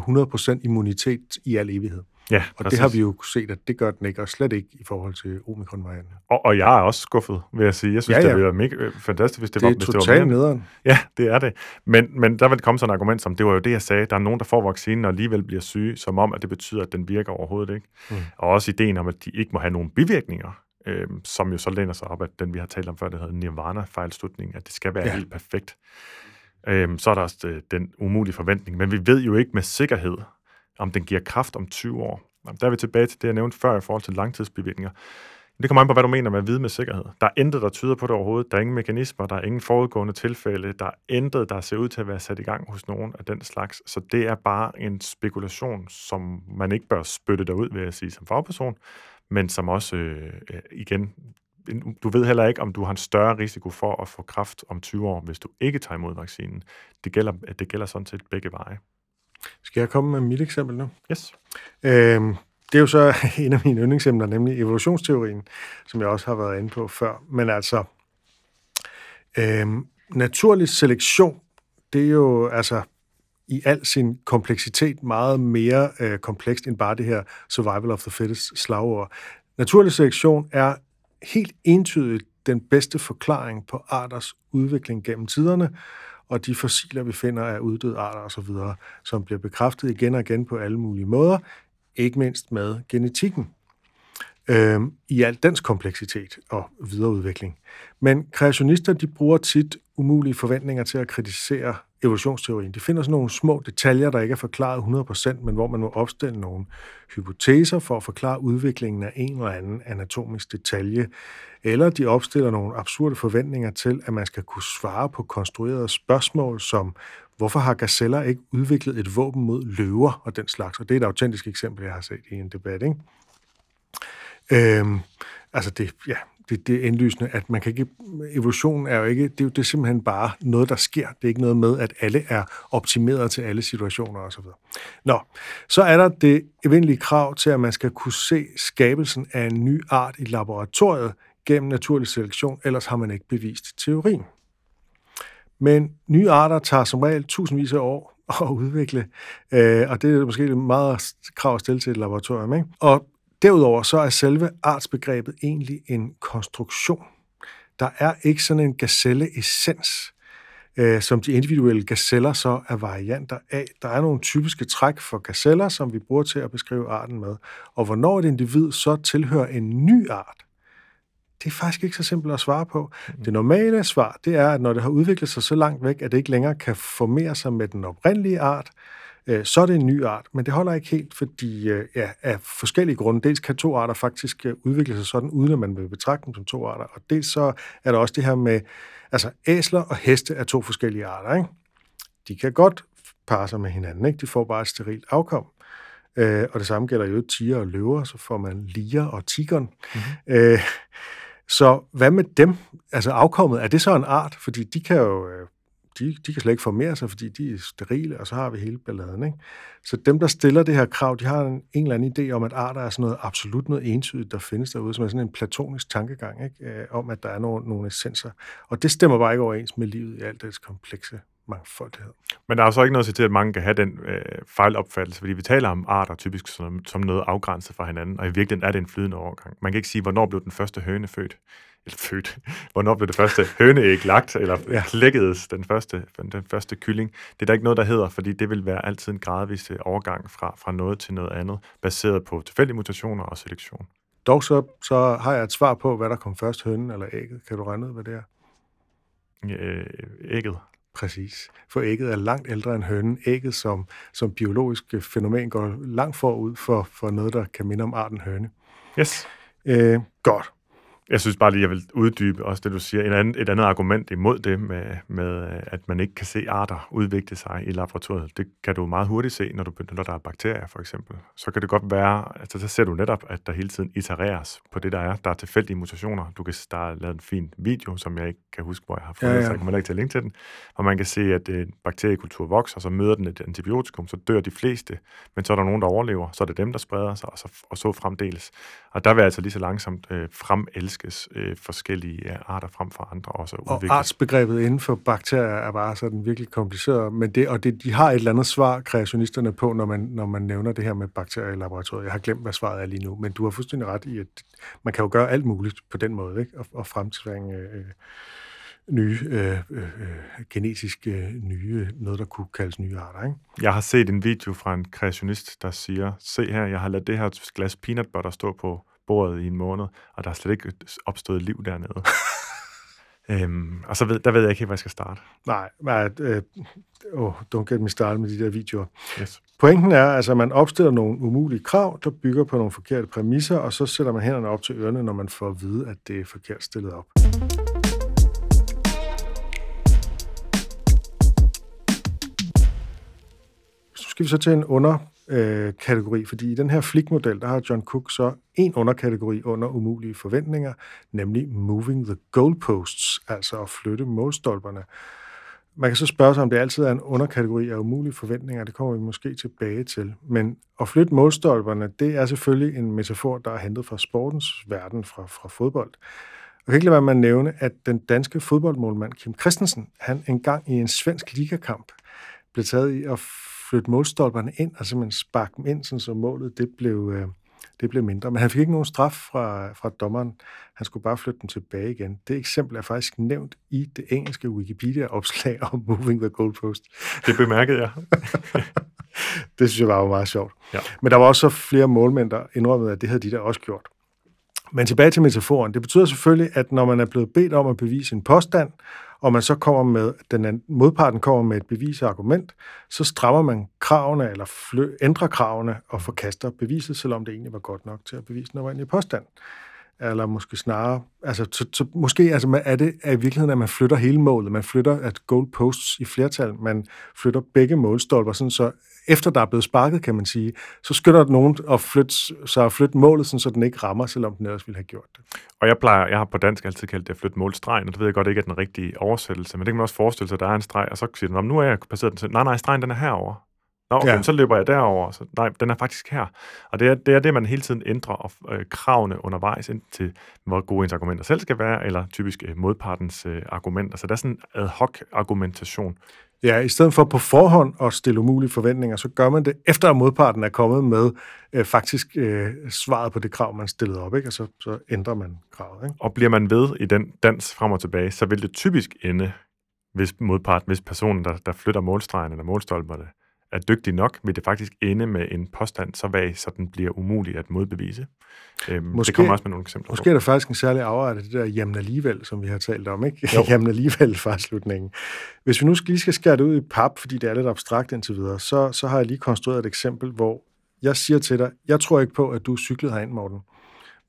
100% immunitet i al evighed. Ja, Og det har vi jo set, at det gør den ikke, og slet ikke i forhold til omikron-varianten. Og, og jeg er også skuffet, vil jeg sige. Jeg synes, Ja, ja, det ville være mega øh, fantastisk, hvis det, Det, var, det er totalt nederen. Ja, det er det. Men, men der vil komme sådan et argument som, det var jo det, jeg sagde, der er nogen, der får vaccinen og alligevel bliver syge, som om, at det betyder, at den virker overhovedet ikke. Mm. Og også ideen om, at de ikke må have nogen bivirkninger, øh, som jo så læner sig op, at den, vi har talt om før, det hedder nirvana-fejlslutning, at det skal være Ja. ja. helt perfekt. Øh, så er der også øh, den umulige forventning. Men vi ved jo ikke med sikkerhed, om den giver kraft om 20 år. Der er vi tilbage til det, jeg nævnte før i forhold til langtidsbivirkninger. Det kommer an på, hvad du mener med at vide med sikkerhed. Der er intet, der tyder på det overhovedet. Der er ingen mekanismer, der er ingen forudgående tilfælde. Der er intet, der ser ud til at være sat i gang hos nogen af den slags. Så det er bare en spekulation, som man ikke bør spytte derud, vil jeg sige, som fagperson, men som også, øh, igen, du ved heller ikke, om du har en større risiko for at få kraft om 20 år, hvis du ikke tager imod vaccinen. Det gælder, det gælder sådan set begge veje. Skal jeg komme med mit eksempel nu? Yes. Øhm, det er jo så en af mine yndlingsemner, nemlig evolutionsteorien, som jeg også har været inde på før. Men altså, øhm, naturlig selektion, det er jo altså i al sin kompleksitet meget mere øh, komplekst end bare det her survival of the fittest slagord. Naturlig selektion er helt entydigt den bedste forklaring på arters udvikling gennem tiderne, og de fossiler, vi finder af uddøde arter osv., som bliver bekræftet igen og igen på alle mulige måder, ikke mindst med genetikken øh, i al dens kompleksitet og videreudvikling. Men kreationister de bruger tit umulige forventninger til at kritisere evolutionsteorien. De finder sådan nogle små detaljer, der ikke er forklaret 100%, men hvor man må opstille nogle hypoteser for at forklare udviklingen af en eller anden anatomisk detalje, eller de opstiller nogle absurde forventninger til, at man skal kunne svare på konstruerede spørgsmål, som hvorfor har gazeller ikke udviklet et våben mod løver og den slags? Og det er et autentisk eksempel, jeg har set i en debat, ikke? Øhm, altså det, ja, det, det er indlysende, at man kan ikke, evolution er jo ikke, det er jo det er simpelthen bare noget, der sker. Det er ikke noget med, at alle er optimeret til alle situationer osv. Nå, så er der det evindelige krav til, at man skal kunne se skabelsen af en ny art i laboratoriet gennem naturlig selektion, ellers har man ikke bevist teorien. Men nye arter tager som regel tusindvis af år at udvikle, øh, og det er måske et meget krav at stille til et laboratorium. Ikke? Og derudover så er selve artsbegrebet egentlig en konstruktion. Der er ikke sådan en gazelle-essens, øh, som de individuelle gazeller så er varianter af. Der er nogle typiske træk for gazeller, som vi bruger til at beskrive arten med. Og hvornår et individ så tilhører en ny art, det er faktisk ikke så simpelt at svare på. Det normale svar, det er, at når det har udviklet sig så langt væk, at det ikke længere kan formere sig med den oprindelige art, øh, så er det en ny art. Men det holder ikke helt, fordi øh, ja, af forskellige grunde, dels kan to arter faktisk øh, udvikle sig sådan, uden at man vil betragte dem som to arter. Og dels så er der også det her med, altså æsler og heste er to forskellige arter. Ikke? De kan godt parre sig med hinanden, ikke? de får bare et sterilt afkom. Øh, og det samme gælder jo tiger og løver, så får man liger og tigeren. Mm-hmm. Øh, så hvad med dem? Altså afkommet, er det så en art? Fordi de kan jo, øh, de, de kan slet ikke formere sig, fordi de er sterile, og så har vi hele balladen. Ikke? Så dem, der stiller det her krav, de har en, en eller anden idé om, at arter er sådan noget absolut noget entydigt, der findes derude, som er sådan en platonisk tankegang, ikke? Øh, om at der er nogle, nogle essenser. Og det stemmer bare ikke overens med livet i alt dets komplekse mangfoldighed. Men der er så ikke noget til, at mange kan have den øh, fejlopfattelse, fordi vi taler om arter typisk som, som noget afgrænset fra hinanden, og i virkeligheden er det en flydende overgang. Man kan ikke sige, hvornår blev den første høne født, eller født, hvornår blev det første høneæg lagt, eller ja. klækkedes den første, den første kylling. Det er der ikke noget, der hedder, fordi det vil være altid en gradvis øh, overgang fra, fra noget til noget andet, baseret på tilfældige mutationer og selektion. Dog så, så har jeg et svar på, hvad der kom først, hønen eller ægget. Kan du regne ud, hvad det er? Øh, ægget. Præcis. For ægget er langt ældre end hønen. Ægget som, som biologisk fænomen går langt forud for, for noget, der kan minde om arten høne. Yes. Øh, godt. Jeg synes bare lige, jeg vil uddybe også det, du siger. En anden, et andet argument imod det med, med, at man ikke kan se arter udvikle sig i laboratoriet, det kan du meget hurtigt se, når du benytter dig af bakterier, for eksempel. Så kan det godt være, altså så ser du netop, at der hele tiden itereres på det, der er. Der er tilfældige mutationer. Du kan, der er lavet en fin video, som jeg ikke kan huske, hvor jeg har fundet, ja, ja. så jeg kommer ikke til at linke til den, hvor man kan se, at en bakteriekultur vokser, så møder den et antibiotikum, så dør de fleste, men så er der nogen, der overlever, så er det dem, der spreder sig, og så, og så fremdeles. Og der vil altså lige så langsomt øh, fremelske elskes øh, forskellige arter frem for andre også udvikles. Og artsbegrebet inden for bakterier er bare sådan virkelig kompliceret, men det, og det, de har et eller andet svar, kreationisterne, på, når man, når man nævner det her med bakterier i laboratoriet. Jeg har glemt, hvad svaret er lige nu, men du har fuldstændig ret i, at man kan jo gøre alt muligt på den måde, ikke? Og, og fremtvinge øh, nye, øh, øh, genetisk øh, nye, noget der kunne kaldes nye arter. Ikke? Jeg har set en video fra en kreationist, der siger, se her, jeg har ladet det her glas peanut butter stå på bordet i en måned, og der er slet ikke opstået liv dernede. øhm, og så ved, der ved jeg ikke helt, hvor jeg skal starte. Nej, men, øh, oh, don't get me started med de der videoer. Yes. Pointen er, altså, at man opstiller nogle umulige krav, der bygger på nogle forkerte præmisser, og så sætter man hænderne op til ørerne, når man får at vide, at det er forkert stillet op. Skal vi så til en under øh, kategori, fordi i den her flikmodel, der har John Cook så en underkategori under umulige forventninger, nemlig moving the goalposts, altså at flytte målstolperne. Man kan så spørge sig, om det altid er en underkategori af umulige forventninger, det kommer vi måske tilbage til. Men at flytte målstolperne, det er selvfølgelig en metafor, der er hentet fra sportens verden, fra, fra fodbold. Og jeg kan ikke lade være med at nævne, at den danske fodboldmålmand Kim Christensen, han engang i en svensk ligakamp blev taget i at flytte målstolperne ind, og simpelthen sparke dem ind, sådan så målet det blev, øh, det blev mindre. Men han fik ikke nogen straf fra, fra dommeren. Han skulle bare flytte dem tilbage igen. Det eksempel er faktisk nævnt i det engelske Wikipedia-opslag om Moving the Goalpost. Det bemærkede jeg. det synes jeg var jo meget sjovt. Ja. Men der var også flere målmænd, der indrømmede, at det havde de der også gjort. Men tilbage til metaforen. Det betyder selvfølgelig, at når man er blevet bedt om at bevise en påstand, og man så kommer med, den modparten kommer med et bevisargument, så strammer man kravene, eller flø, ændrer kravene og forkaster beviset, selvom det egentlig var godt nok til at bevise den oprindelige påstand. Eller måske snarere, altså, så, så måske altså, er det er i virkeligheden, at man flytter hele målet. Man flytter at goalposts i flertal. Man flytter begge målstolper, sådan så efter der er blevet sparket, kan man sige, så skynder nogen at flytte, så at flytte målet, sådan, så den ikke rammer, selvom den ellers ville have gjort det. Og jeg plejer, jeg har på dansk altid kaldt det at flytte målstregen, og det ved jeg godt ikke er den rigtige oversættelse, men det kan man også forestille sig, at der er en streg, og så siger den, nu er jeg passeret den, så, nej, nej, stregen den er herover. Nå, okay, ja. så løber jeg derover. Så, nej, den er faktisk her. Og det er, det er det, man hele tiden ændrer og, øh, kravene undervejs ind til, hvor gode ens argumenter selv skal være, eller typisk øh, modpartens øh, argumenter. Så der er sådan en ad hoc argumentation. Ja, i stedet for på forhånd at stille umulige forventninger, så gør man det efter at modparten er kommet med øh, faktisk øh, svaret på det krav, man stillede op, ikke? og så, så ændrer man kravet. Ikke? Og bliver man ved i den dans frem og tilbage, så vil det typisk ende, hvis modparten, hvis personen, der, der flytter målstregen eller målstolperne, er dygtig nok, vil det faktisk ende med en påstand så vag, så den bliver umulig at modbevise. Øhm, måske, det kommer også med nogle eksempler Måske på. er der faktisk en særlig afret af det der jamen alligevel, som vi har talt om, ikke? jamen alligevel fra slutningen. Hvis vi nu lige skal skære det ud i pap, fordi det er lidt abstrakt indtil videre, så, så har jeg lige konstrueret et eksempel, hvor jeg siger til dig, jeg tror ikke på, at du cyklede herind, Morten.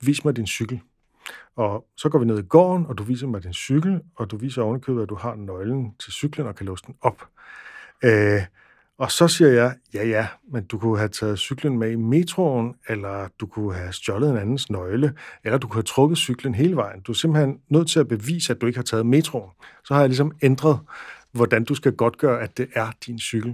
Vis mig din cykel. Og så går vi ned i gården, og du viser mig din cykel, og du viser ovenikøbet, at du har nøglen til cyklen og kan låse den op. Øh, og så siger jeg, ja ja, men du kunne have taget cyklen med i metroen, eller du kunne have stjålet en andens nøgle, eller du kunne have trukket cyklen hele vejen. Du er simpelthen nødt til at bevise, at du ikke har taget metroen. Så har jeg ligesom ændret, hvordan du skal godtgøre, at det er din cykel.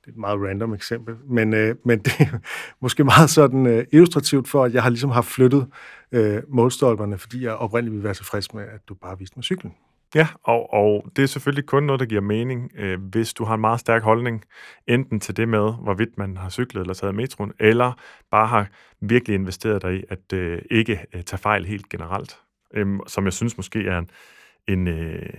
Det er et meget random eksempel, men, øh, men det er måske meget sådan øh, illustrativt for, at jeg har ligesom har flyttet øh, målstolperne, fordi jeg oprindeligt ville være tilfreds med, at du bare viste mig cyklen. Ja, og, og det er selvfølgelig kun noget, der giver mening, øh, hvis du har en meget stærk holdning, enten til det med, hvorvidt man har cyklet eller taget metroen, eller bare har virkelig investeret dig i at øh, ikke øh, tage fejl helt generelt, øh, som jeg synes måske er en, en, øh,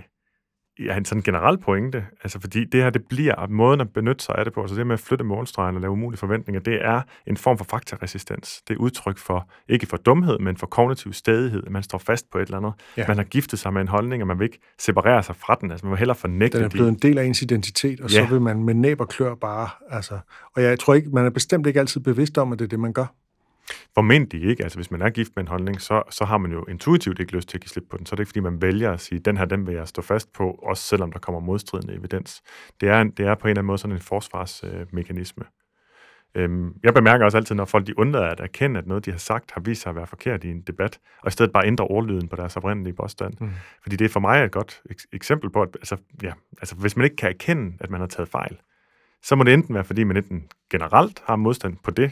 ja, en sådan generel pointe. Altså fordi det her, det bliver måden at benytte sig af det på, altså det med at flytte målstregen og lave umulige forventninger, det er en form for faktaresistens. Det er udtryk for, ikke for dumhed, men for kognitiv stedighed. Man står fast på et eller andet. Ja. Man har giftet sig med en holdning, og man vil ikke separere sig fra den. Altså man vil hellere fornægte Den er blevet en del af ens identitet, og ja. så vil man med næb og klør bare, altså, og jeg tror ikke, man er bestemt ikke altid bevidst om, at det er det, man gør. Formentlig ikke. Altså, hvis man er gift med en holdning, så, så har man jo intuitivt ikke lyst til at give slip på den. Så er det ikke, fordi man vælger at sige, den her, den vil jeg stå fast på, også selvom der kommer modstridende evidens. Det er, det er på en eller anden måde sådan en forsvarsmekanisme. Øhm, jeg bemærker også altid, når folk de undlader at erkende, at noget, de har sagt, har vist sig at være forkert i en debat, og i stedet bare ændre ordlyden på deres oprindelige påstand. Mm. Fordi det er for mig et godt ek- eksempel på, at altså, ja, altså, hvis man ikke kan erkende, at man har taget fejl, så må det enten være, fordi man enten generelt har modstand på det,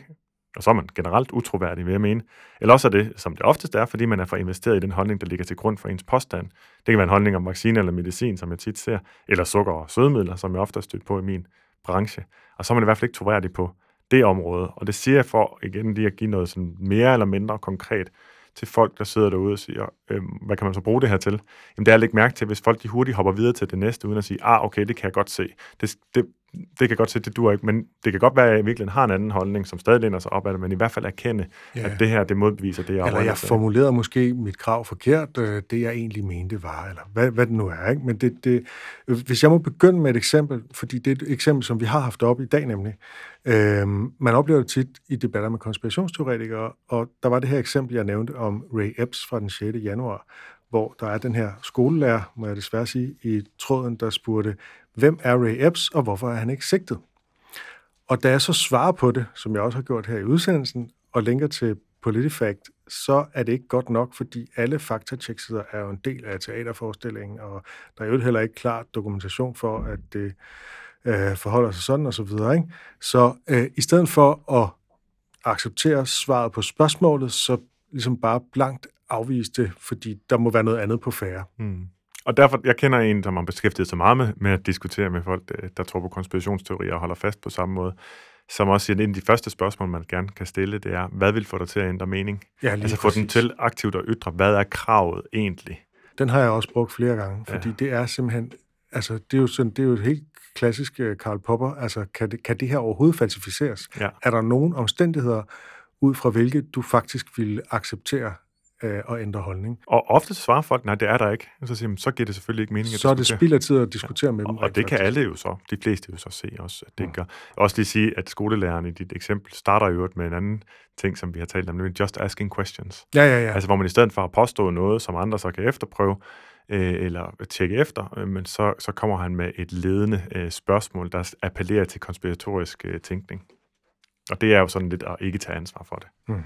og så er man generelt utroværdig, vil jeg mene. Eller også er det, som det oftest er, fordi man er for investeret i den holdning, der ligger til grund for ens påstand. Det kan være en holdning om vaccine eller medicin, som jeg tit ser, eller sukker og sødemidler, som jeg ofte har stødt på i min branche. Og så er man i hvert fald ikke troværdig på det område. Og det siger jeg for igen lige at give noget sådan mere eller mindre konkret til folk, der sidder derude og siger, øh, hvad kan man så bruge det her til? Jamen det er at lægge mærke til, hvis folk de hurtigt hopper videre til det næste, uden at sige, ah okay, det kan jeg godt se. Det, det, det kan godt se, det duer ikke, men det kan godt være, at jeg virkelig har en anden holdning, som stadig læner sig op af det, men i hvert fald erkende, ja. at det her, det modbeviser det, jeg Eller jeg formulerede måske mit krav forkert, øh, det jeg egentlig mente var, eller hvad, hvad det nu er. Ikke? Men det, det, hvis jeg må begynde med et eksempel, fordi det er et eksempel, som vi har haft op i dag nemlig. Øhm, man oplever det tit i debatter med konspirationsteoretikere, og der var det her eksempel, jeg nævnte om Ray Epps fra den 6. januar, hvor der er den her skolelærer, må jeg desværre sige, i tråden, der spurgte, hvem er Ray Epps, og hvorfor er han ikke sigtet? Og da jeg så svarer på det, som jeg også har gjort her i udsendelsen, og linker til PolitiFact, så er det ikke godt nok, fordi alle faktatjeks er jo en del af teaterforestillingen, og der er jo heller ikke klar dokumentation for, at det øh, forholder sig sådan og så videre. Ikke? Så øh, i stedet for at acceptere svaret på spørgsmålet, så ligesom bare blankt afvise det, fordi der må være noget andet på færre. Mm. Og derfor, jeg kender en, som har beskæftiget sig meget med, med at diskutere med folk, der tror på konspirationsteorier og holder fast på samme måde, som også siger, at en af de første spørgsmål, man gerne kan stille, det er, hvad vil få dig til at ændre mening? Ja, altså få den til aktivt at ytre, hvad er kravet egentlig? Den har jeg også brugt flere gange, fordi ja. det er simpelthen, altså det er jo, sådan, det er jo et helt klassisk øh, Karl Popper, altså kan det, kan det her overhovedet falsificeres? Ja. Er der nogen omstændigheder, ud fra hvilke du faktisk ville acceptere øh, at ændre holdning. Og ofte svarer folk, nej, det er der ikke. Så siger man, så giver det selvfølgelig ikke mening at Så er det spild af tid at diskutere ja. med dem. Og, og det kan alle jo så, de fleste jo så se også, at det ja. gør. Også lige sige, at skolelæreren i dit eksempel starter jo med en anden ting, som vi har talt om, nemlig just asking questions. Ja, ja, ja. Altså hvor man i stedet for at påstå noget, som andre så kan efterprøve, øh, eller tjekke efter, øh, men så, så kommer han med et ledende øh, spørgsmål, der appellerer til konspiratorisk øh, tænkning. Og det er jo sådan lidt at ikke tage ansvar for det. Mm.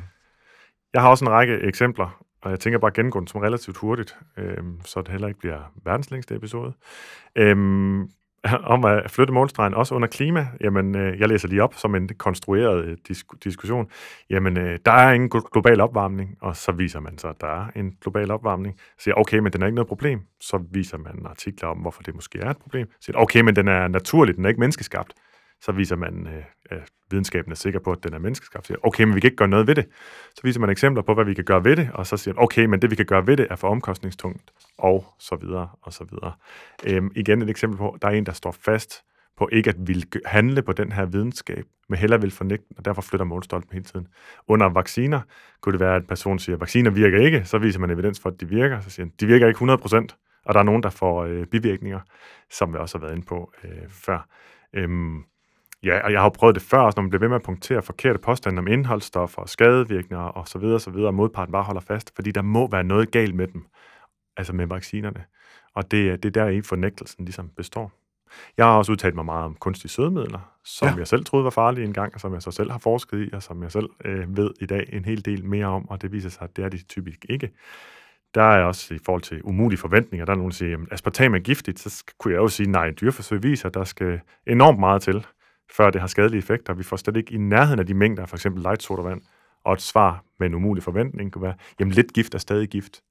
Jeg har også en række eksempler, og jeg tænker bare at gennemgå den som relativt hurtigt, øhm, så det heller ikke bliver verdens længste episode. Øhm, om at flytte målstregen også under klima, jamen øh, jeg læser lige op som en konstrueret øh, disk- diskussion. Jamen, øh, der er ingen global opvarmning, og så viser man så, at der er en global opvarmning. Så siger okay, men den er ikke noget problem. Så viser man artikler om, hvorfor det måske er et problem. Så siger okay, men den er naturlig, den er ikke menneskeskabt så viser man, øh, videnskaben er sikker på, at den er menneskeskabt. Siger, okay, men vi kan ikke gøre noget ved det. Så viser man eksempler på, hvad vi kan gøre ved det, og så siger man, okay, men det vi kan gøre ved det er for omkostningstungt, og så videre, og så videre. Øhm, igen et eksempel på, der er en, der står fast på ikke at ville handle på den her videnskab, men heller vil fornægte og derfor flytter målstolpen hele tiden. Under vacciner kunne det være, at en person siger, at vacciner virker ikke, så viser man evidens for, at de virker, så siger man, de virker ikke 100%, og der er nogen, der får øh, bivirkninger, som vi også har været inde på øh, før. Øhm, Ja, og jeg har jo prøvet det før, også, når man bliver ved med at punktere forkerte påstande om indholdsstoffer, skadevirkninger og så videre, så videre, og modparten bare holder fast, fordi der må være noget galt med dem, altså med vaccinerne. Og det, det er der i fornægtelsen ligesom består. Jeg har også udtalt mig meget om kunstige sødemidler, som ja. jeg selv troede var farlige engang, og som jeg så selv har forsket i, og som jeg selv øh, ved i dag en hel del mere om, og det viser sig, at det er de typisk ikke. der er også i forhold til umulige forventninger, der er nogen, der siger, at aspartam er giftigt, så kunne jeg jo sige, nej, dyreforsøg viser, at der skal enormt meget til, før det har skadelige effekter. Vi får slet ikke i nærheden af de mængder, for eksempel light sodavand, og et svar med en umulig forventning kunne være, jamen lidt gift er stadig gift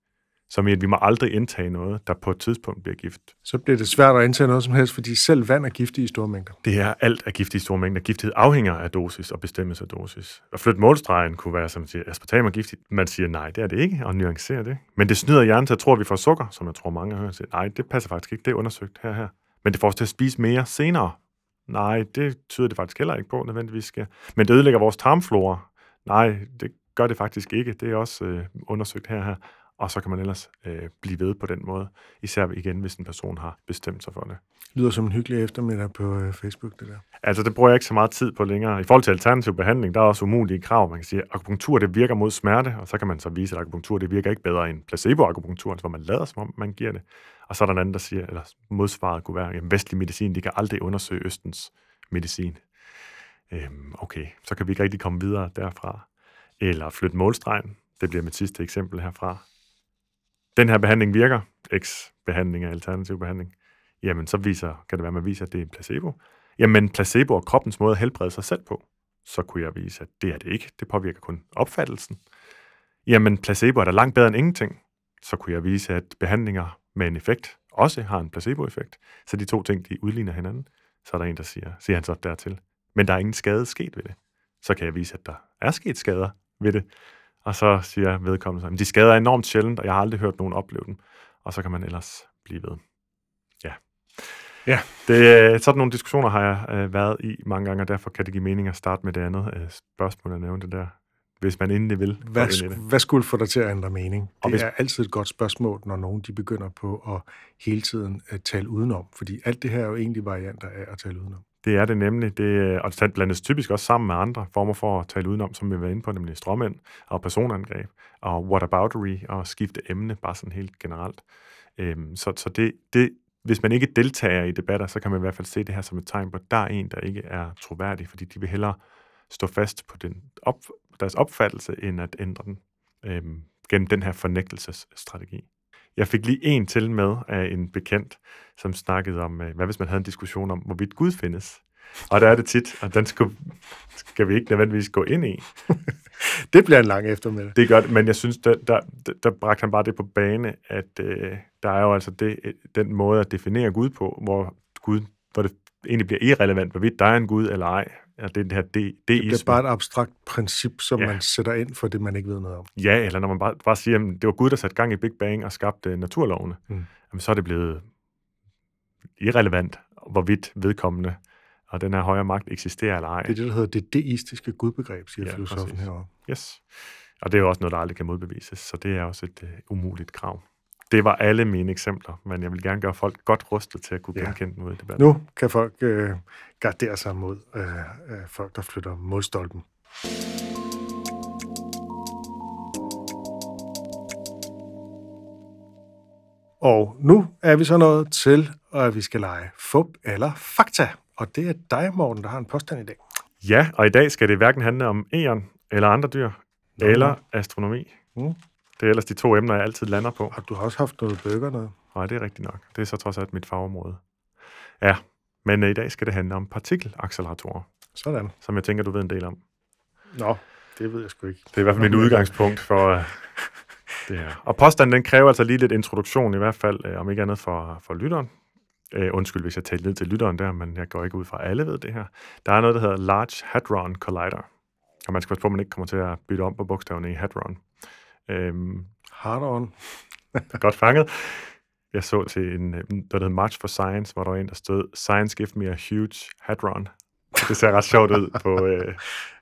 som i, at vi må aldrig indtage noget, der på et tidspunkt bliver gift. Så bliver det svært at indtage noget som helst, fordi selv vand er giftigt i store mængder. Det er alt er giftigt i store mængder. Giftighed afhænger af dosis og bestemmes af dosis. Og flytte målstregen kunne være, som siger, aspartam er giftigt. Man siger, nej, det er det ikke, og nuancerer det. Men det snyder hjernen til at tro, at vi får sukker, som jeg tror mange har hørt. Nej, det passer faktisk ikke. Det er undersøgt her her. Men det får os til at spise mere senere. Nej, det tyder det faktisk heller ikke på, nødvendigvis skal. Men det ødelægger vores tarmflora. Nej, det gør det faktisk ikke. Det er også øh, undersøgt her her og så kan man ellers øh, blive ved på den måde, især igen, hvis en person har bestemt sig for det. Lyder som en hyggelig eftermiddag på øh, Facebook, det der. Altså, det bruger jeg ikke så meget tid på længere. I forhold til alternativ behandling, der er også umulige krav. Man kan sige, at akupunktur, det virker mod smerte, og så kan man så vise, at akupunktur, det virker ikke bedre end placebo-akupunktur, hvor man lader, som om man giver det. Og så er der en anden, der siger, eller modsvaret kunne være, at vestlig medicin, de kan aldrig undersøge Østens medicin. Øhm, okay, så kan vi ikke rigtig komme videre derfra. Eller flytte målstregen. Det bliver mit sidste eksempel herfra den her behandling virker, X-behandling er alternativ behandling, jamen så viser, kan det være, at man viser, at det er en placebo. Jamen placebo og kroppens måde at helbrede sig selv på, så kunne jeg vise, at det er det ikke. Det påvirker kun opfattelsen. Jamen placebo er da langt bedre end ingenting. Så kunne jeg vise, at behandlinger med en effekt også har en placeboeffekt. Så de to ting, de udligner hinanden. Så er der en, der siger, siger han så dertil. Men der er ingen skade sket ved det. Så kan jeg vise, at der er sket skader ved det. Og så siger vedkommende, at de skader er enormt sjældent, og jeg har aldrig hørt nogen opleve dem. Og så kan man ellers blive ved. Ja. Ja. Det, sådan nogle diskussioner har jeg øh, været i mange gange, og derfor kan det give mening at starte med det andet øh, spørgsmål, jeg nævnte der. Hvis man endelig vil. Hvad, det. hvad skulle få dig til at ændre mening? Det hvis... er altid et godt spørgsmål, når nogen de begynder på at hele tiden at tale udenom. Fordi alt det her er jo egentlig varianter af at tale udenom. Det er det nemlig. Det, øh, og det blandes typisk også sammen med andre former for at tale udenom, som vi var inde på, nemlig stråmænd og personangreb og whataboutery og skifte emne, bare sådan helt generelt. Øhm, så så det, det, hvis man ikke deltager i debatter, så kan man i hvert fald se det her som et tegn på, at der er en, der ikke er troværdig, fordi de vil hellere stå fast på den op, deres opfattelse, end at ændre den øhm, gennem den her fornægtelsesstrategi. Jeg fik lige en til med af en bekendt, som snakkede om, øh, hvad hvis man havde en diskussion om, hvorvidt Gud findes. Og der er det tit, og den skal, skal vi ikke nødvendigvis gå ind i. det bliver en lang eftermiddag. Det gør det, men jeg synes, der, der, der bragte han bare det på bane, at øh, der er jo altså det, den måde at definere Gud på, hvor Gud, hvor det egentlig bliver irrelevant, hvorvidt der er en Gud eller ej. Er det her de, det bliver bare et abstrakt princip, som ja. man sætter ind for det, man ikke ved noget om. Ja, eller når man bare, bare siger, at det var Gud, der satte gang i Big Bang og skabte naturlovene, mm. jamen, så er det blevet irrelevant, hvorvidt vedkommende og den her højere magt eksisterer eller ej. Det er det, der hedder det deistiske gudbegreb, siger ja, filosofen herovre. Yes. Og det er jo også noget, der aldrig kan modbevises, så det er også et uh, umuligt krav. Det var alle mine eksempler, men jeg vil gerne gøre folk godt rustet til at kunne genkende ja. ud i debatten. Nu kan folk øh, gardere sig mod øh, øh, folk, der flytter modstolpen. Og nu er vi så nået til, at vi skal lege fup eller fakta. Og det er dig, Morten, der har en påstand i dag. Ja, og i dag skal det hverken handle om æren eller andre dyr, Nå, eller astronomi. Mm. Det er ellers de to emner, jeg altid lander på. Og du har også haft noget bøger noget. Nej, det er rigtigt nok. Det er så trods alt mit fagområde. Ja, men uh, i dag skal det handle om partikelacceleratorer. Sådan. Som jeg tænker, du ved en del om. Nå, det ved jeg sgu ikke. Det er i hvert fald mit udgangspunkt for uh, det her. Og påstanden, den kræver altså lige lidt introduktion, i hvert fald, uh, om ikke andet for, for lytteren. Uh, undskyld, hvis jeg taler ned til lytteren der, men jeg går ikke ud fra, at alle ved det her. Der er noget, der hedder Large Hadron Collider. Og man skal passe på, at man ikke kommer til at bytte om på bogstaverne i hadron. Øhm, Hard on. godt fanget. Jeg så til en, der hedder March for Science, hvor der var en, der stod, Science give me a huge hadron. Det ser ret sjovt ud på... Øh,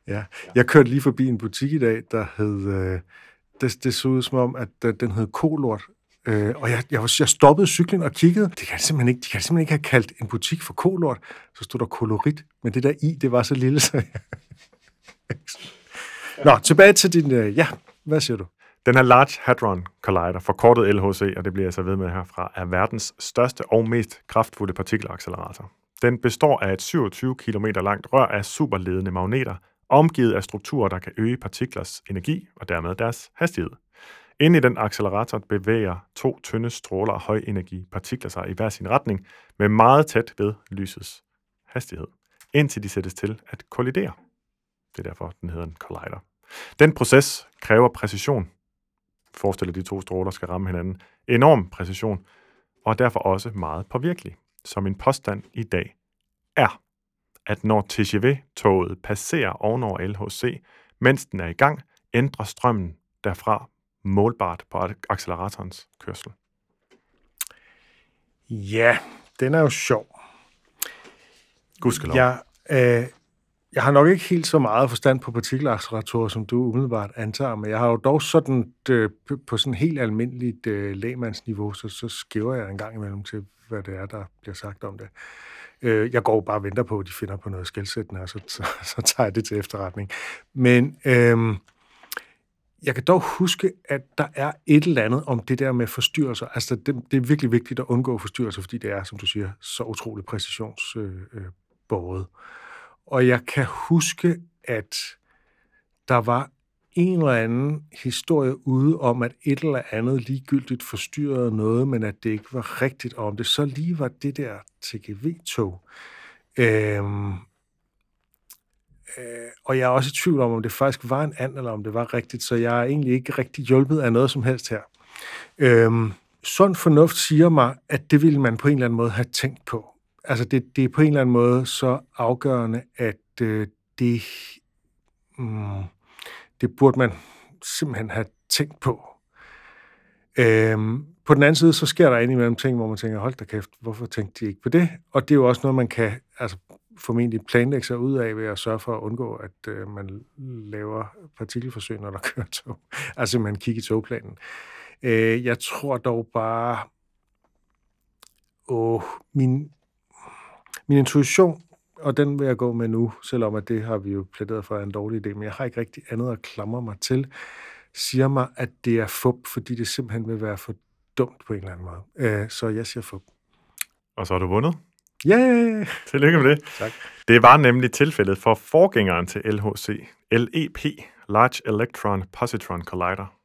ja, jeg kørte lige forbi en butik i dag, der hed... Øh, det, det så ud som om, at den hed Kolort. Øh, og jeg, jeg, jeg stoppede cyklen og kiggede. Det kan simpelthen ikke, de kan simpelthen ikke have kaldt en butik for kolort. Så stod der kolorit, men det der i, det var så lille, så Nå, tilbage til din... Øh, ja, hvad siger du? Den her Large Hadron Collider, forkortet LHC, og det bliver jeg så ved med herfra, er verdens største og mest kraftfulde partikelaccelerator. Den består af et 27 km langt rør af superledende magneter, omgivet af strukturer, der kan øge partiklers energi og dermed deres hastighed. Inde i den accelerator bevæger to tynde stråler af højenergi partikler sig i hver sin retning med meget tæt ved lysets hastighed, indtil de sættes til at kollidere. Det er derfor, den hedder en collider. Den proces kræver præcision. Forestil dig, at de to stråler skal ramme hinanden. Enorm præcision, og er derfor også meget påvirkelig. Så min påstand i dag er, at når TGV-toget passerer ovenover LHC, mens den er i gang, ændrer strømmen derfra målbart på acceleratorens kørsel. Ja, den er jo sjov. Gudskelov. Jeg, øh, jeg har nok ikke helt så meget forstand på partikelacceleratorer, som du umiddelbart antager, men jeg har jo dog sådan øh, på sådan helt almindeligt øh, lægmandsniveau, så, så skæver jeg en gang imellem til, hvad det er, der bliver sagt om det. Øh, jeg går bare og venter på, at de finder på noget skældsættende, og så, så, så tager jeg det til efterretning. Men øh, jeg kan dog huske, at der er et eller andet om det der med forstyrrelser. Altså, det, det er virkelig vigtigt at undgå forstyrrelser, fordi det er, som du siger, så utroligt præcisionsbåret. Øh, og jeg kan huske, at der var en eller anden historie ude om, at et eller andet ligegyldigt forstyrrede noget, men at det ikke var rigtigt, og om det så lige var det der TGV-tog. Øhm, øh, og jeg er også i tvivl om, om det faktisk var en and, eller om det var rigtigt, så jeg er egentlig ikke rigtig hjulpet af noget som helst her. Øhm, sund fornuft siger mig, at det ville man på en eller anden måde have tænkt på. Altså det, det er på en eller anden måde så afgørende, at øh, det, mm, det burde man simpelthen have tænkt på. Øhm, på den anden side, så sker der indimellem ting, hvor man tænker, hold da kæft, hvorfor tænkte de ikke på det? Og det er jo også noget, man kan altså, formentlig planlægge sig ud af ved at sørge for at undgå, at øh, man laver partikelforsøg, når der kører tog. Altså man kigger i togplanen. Øh, jeg tror dog bare, åh, min, min intuition, og den vil jeg gå med nu, selvom at det har vi jo plæderet for en dårlig idé, men jeg har ikke rigtig andet at klamre mig til, siger mig, at det er fup, fordi det simpelthen vil være for dumt på en eller anden måde. Øh, så jeg siger fup. Og så har du vundet. Ja! Yeah! Tillykke med det. Tak. Det var nemlig tilfældet for forgængeren til LHC, LEP, Large Electron Positron Collider.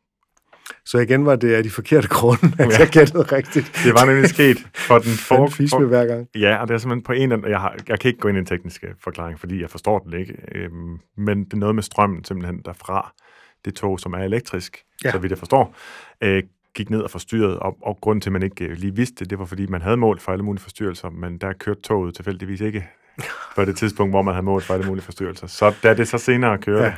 Så igen var det af de forkerte grunde, at ja. jeg gættede rigtigt. Det var nemlig sket for den for... for hver gang. Ja, og det er simpelthen på en eller jeg, har, jeg kan ikke gå ind i en teknisk forklaring, fordi jeg forstår den ikke. Øhm, men det er noget med strømmen simpelthen derfra, det tog, som er elektrisk, ja. så vidt jeg forstår, øh, gik ned og forstyrrede, og, og grunden til, at man ikke øh, lige vidste det, det var, fordi man havde mål for alle mulige forstyrrelser, men der kørte toget tilfældigvis ikke på det tidspunkt, hvor man havde mål for alle mulige forstyrrelser. Så da det så senere kørte, ja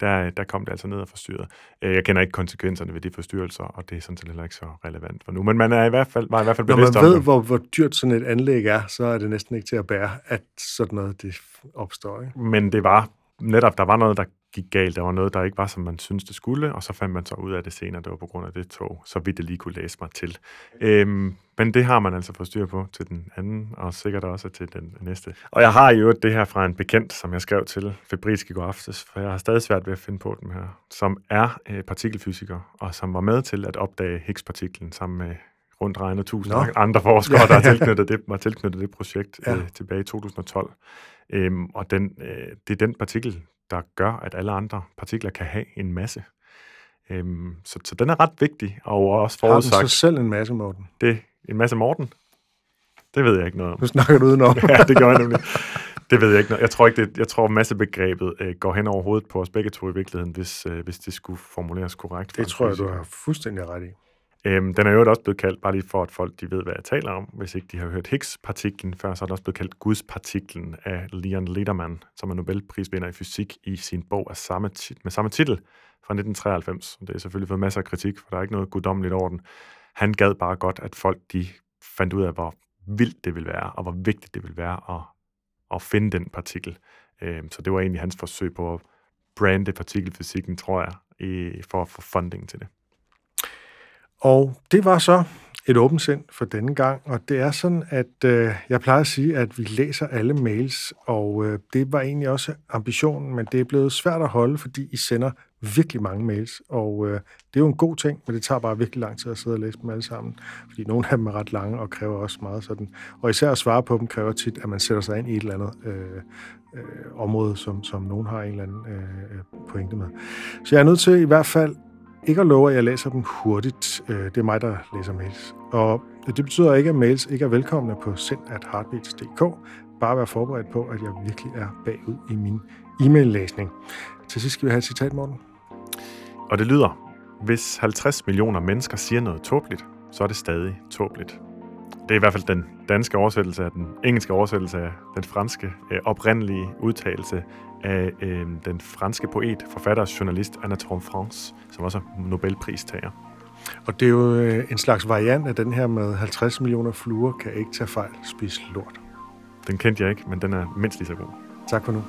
der, der kom det altså ned og forstyrret. Øh, jeg kender ikke konsekvenserne ved de forstyrrelser, og det er sådan set heller ikke så relevant for nu. Men man er i hvert fald, var i hvert fald bevidst Når man ved, hvor, hvor dyrt sådan et anlæg er, så er det næsten ikke til at bære, at sådan noget det opstår. Ikke? Men det var netop, der var noget, der gik galt. Der var noget, der ikke var, som man syntes, det skulle, og så fandt man så ud af det senere, det var på grund af det tog, så vidt det lige kunne læse mig til. Øhm, men det har man altså fået styr på til den anden, og sikkert også til den næste. Og jeg har jo det her fra en bekendt, som jeg skrev til Febrilsk i går aftes, for jeg har stadig svært ved at finde på dem her, som er øh, partikelfysiker, og som var med til at opdage Higgs-partiklen sammen med rundt regnet tusind Nå. andre forskere, ja, der er tilknyttet det, var tilknyttet det projekt ja. øh, tilbage i 2012. Øhm, og den, øh, det er den partikel, der gør, at alle andre partikler kan have en masse. Øhm, så, så den er ret vigtig, og også forudsagt... Har den så selv en masse, Morten? Det, en masse Morten? Det ved jeg ikke noget om. Nu snakker du udenom. ja, det gør jeg nemlig. Det ved jeg ikke noget. Jeg tror ikke, det, jeg tror, massebegrebet øh, går hen over hovedet på os begge to i virkeligheden, hvis, øh, hvis det skulle formuleres korrekt. Det tror jeg, du har fuldstændig ret i. Øhm, den er jo også blevet kaldt, bare lige for at folk de ved, hvad jeg taler om, hvis ikke de har hørt Higgs-partiklen før, så er den også blevet kaldt Guds-partiklen af Leon Lederman, som er Nobelprisvinder i fysik i sin bog af samme med samme titel fra 1993. Det er selvfølgelig fået masser af kritik, for der er ikke noget guddommeligt over den. Han gad bare godt, at folk de fandt ud af, hvor vildt det ville være, og hvor vigtigt det ville være at, at finde den partikel. Øhm, så det var egentlig hans forsøg på at brande partikelfysikken, tror jeg, i, for at få funding til det. Og det var så et åbent sind for denne gang, og det er sådan, at øh, jeg plejer at sige, at vi læser alle mails, og øh, det var egentlig også ambitionen, men det er blevet svært at holde, fordi I sender virkelig mange mails, og øh, det er jo en god ting, men det tager bare virkelig lang tid at sidde og læse dem alle sammen, fordi nogle af dem er ret lange og kræver også meget sådan, og især at svare på dem kræver tit, at man sætter sig ind i et eller andet øh, øh, område, som, som nogen har en eller anden øh, øh pointe med. Så jeg er nødt til i hvert fald ikke at love, at jeg læser dem hurtigt. Øh, det er mig, der læser mails. Og det betyder ikke, at mails ikke er velkomne på send.heartbeats.dk. Bare vær forberedt på, at jeg virkelig er bagud i min e-mail-læsning. Til sidst skal vi have et citat, Morten. Og det lyder, hvis 50 millioner mennesker siger noget tåbeligt, så er det stadig tåbeligt. Det er i hvert fald den danske oversættelse af den engelske oversættelse af den franske øh, oprindelige udtalelse af øh, den franske poet, forfatter og journalist Anatole France, som også er Nobelpristager. Og det er jo øh, en slags variant af den her med 50 millioner fluer kan ikke tage fejl, spise lort. Den kendte jeg ikke, men den er mindst lige så god. Tak for nu.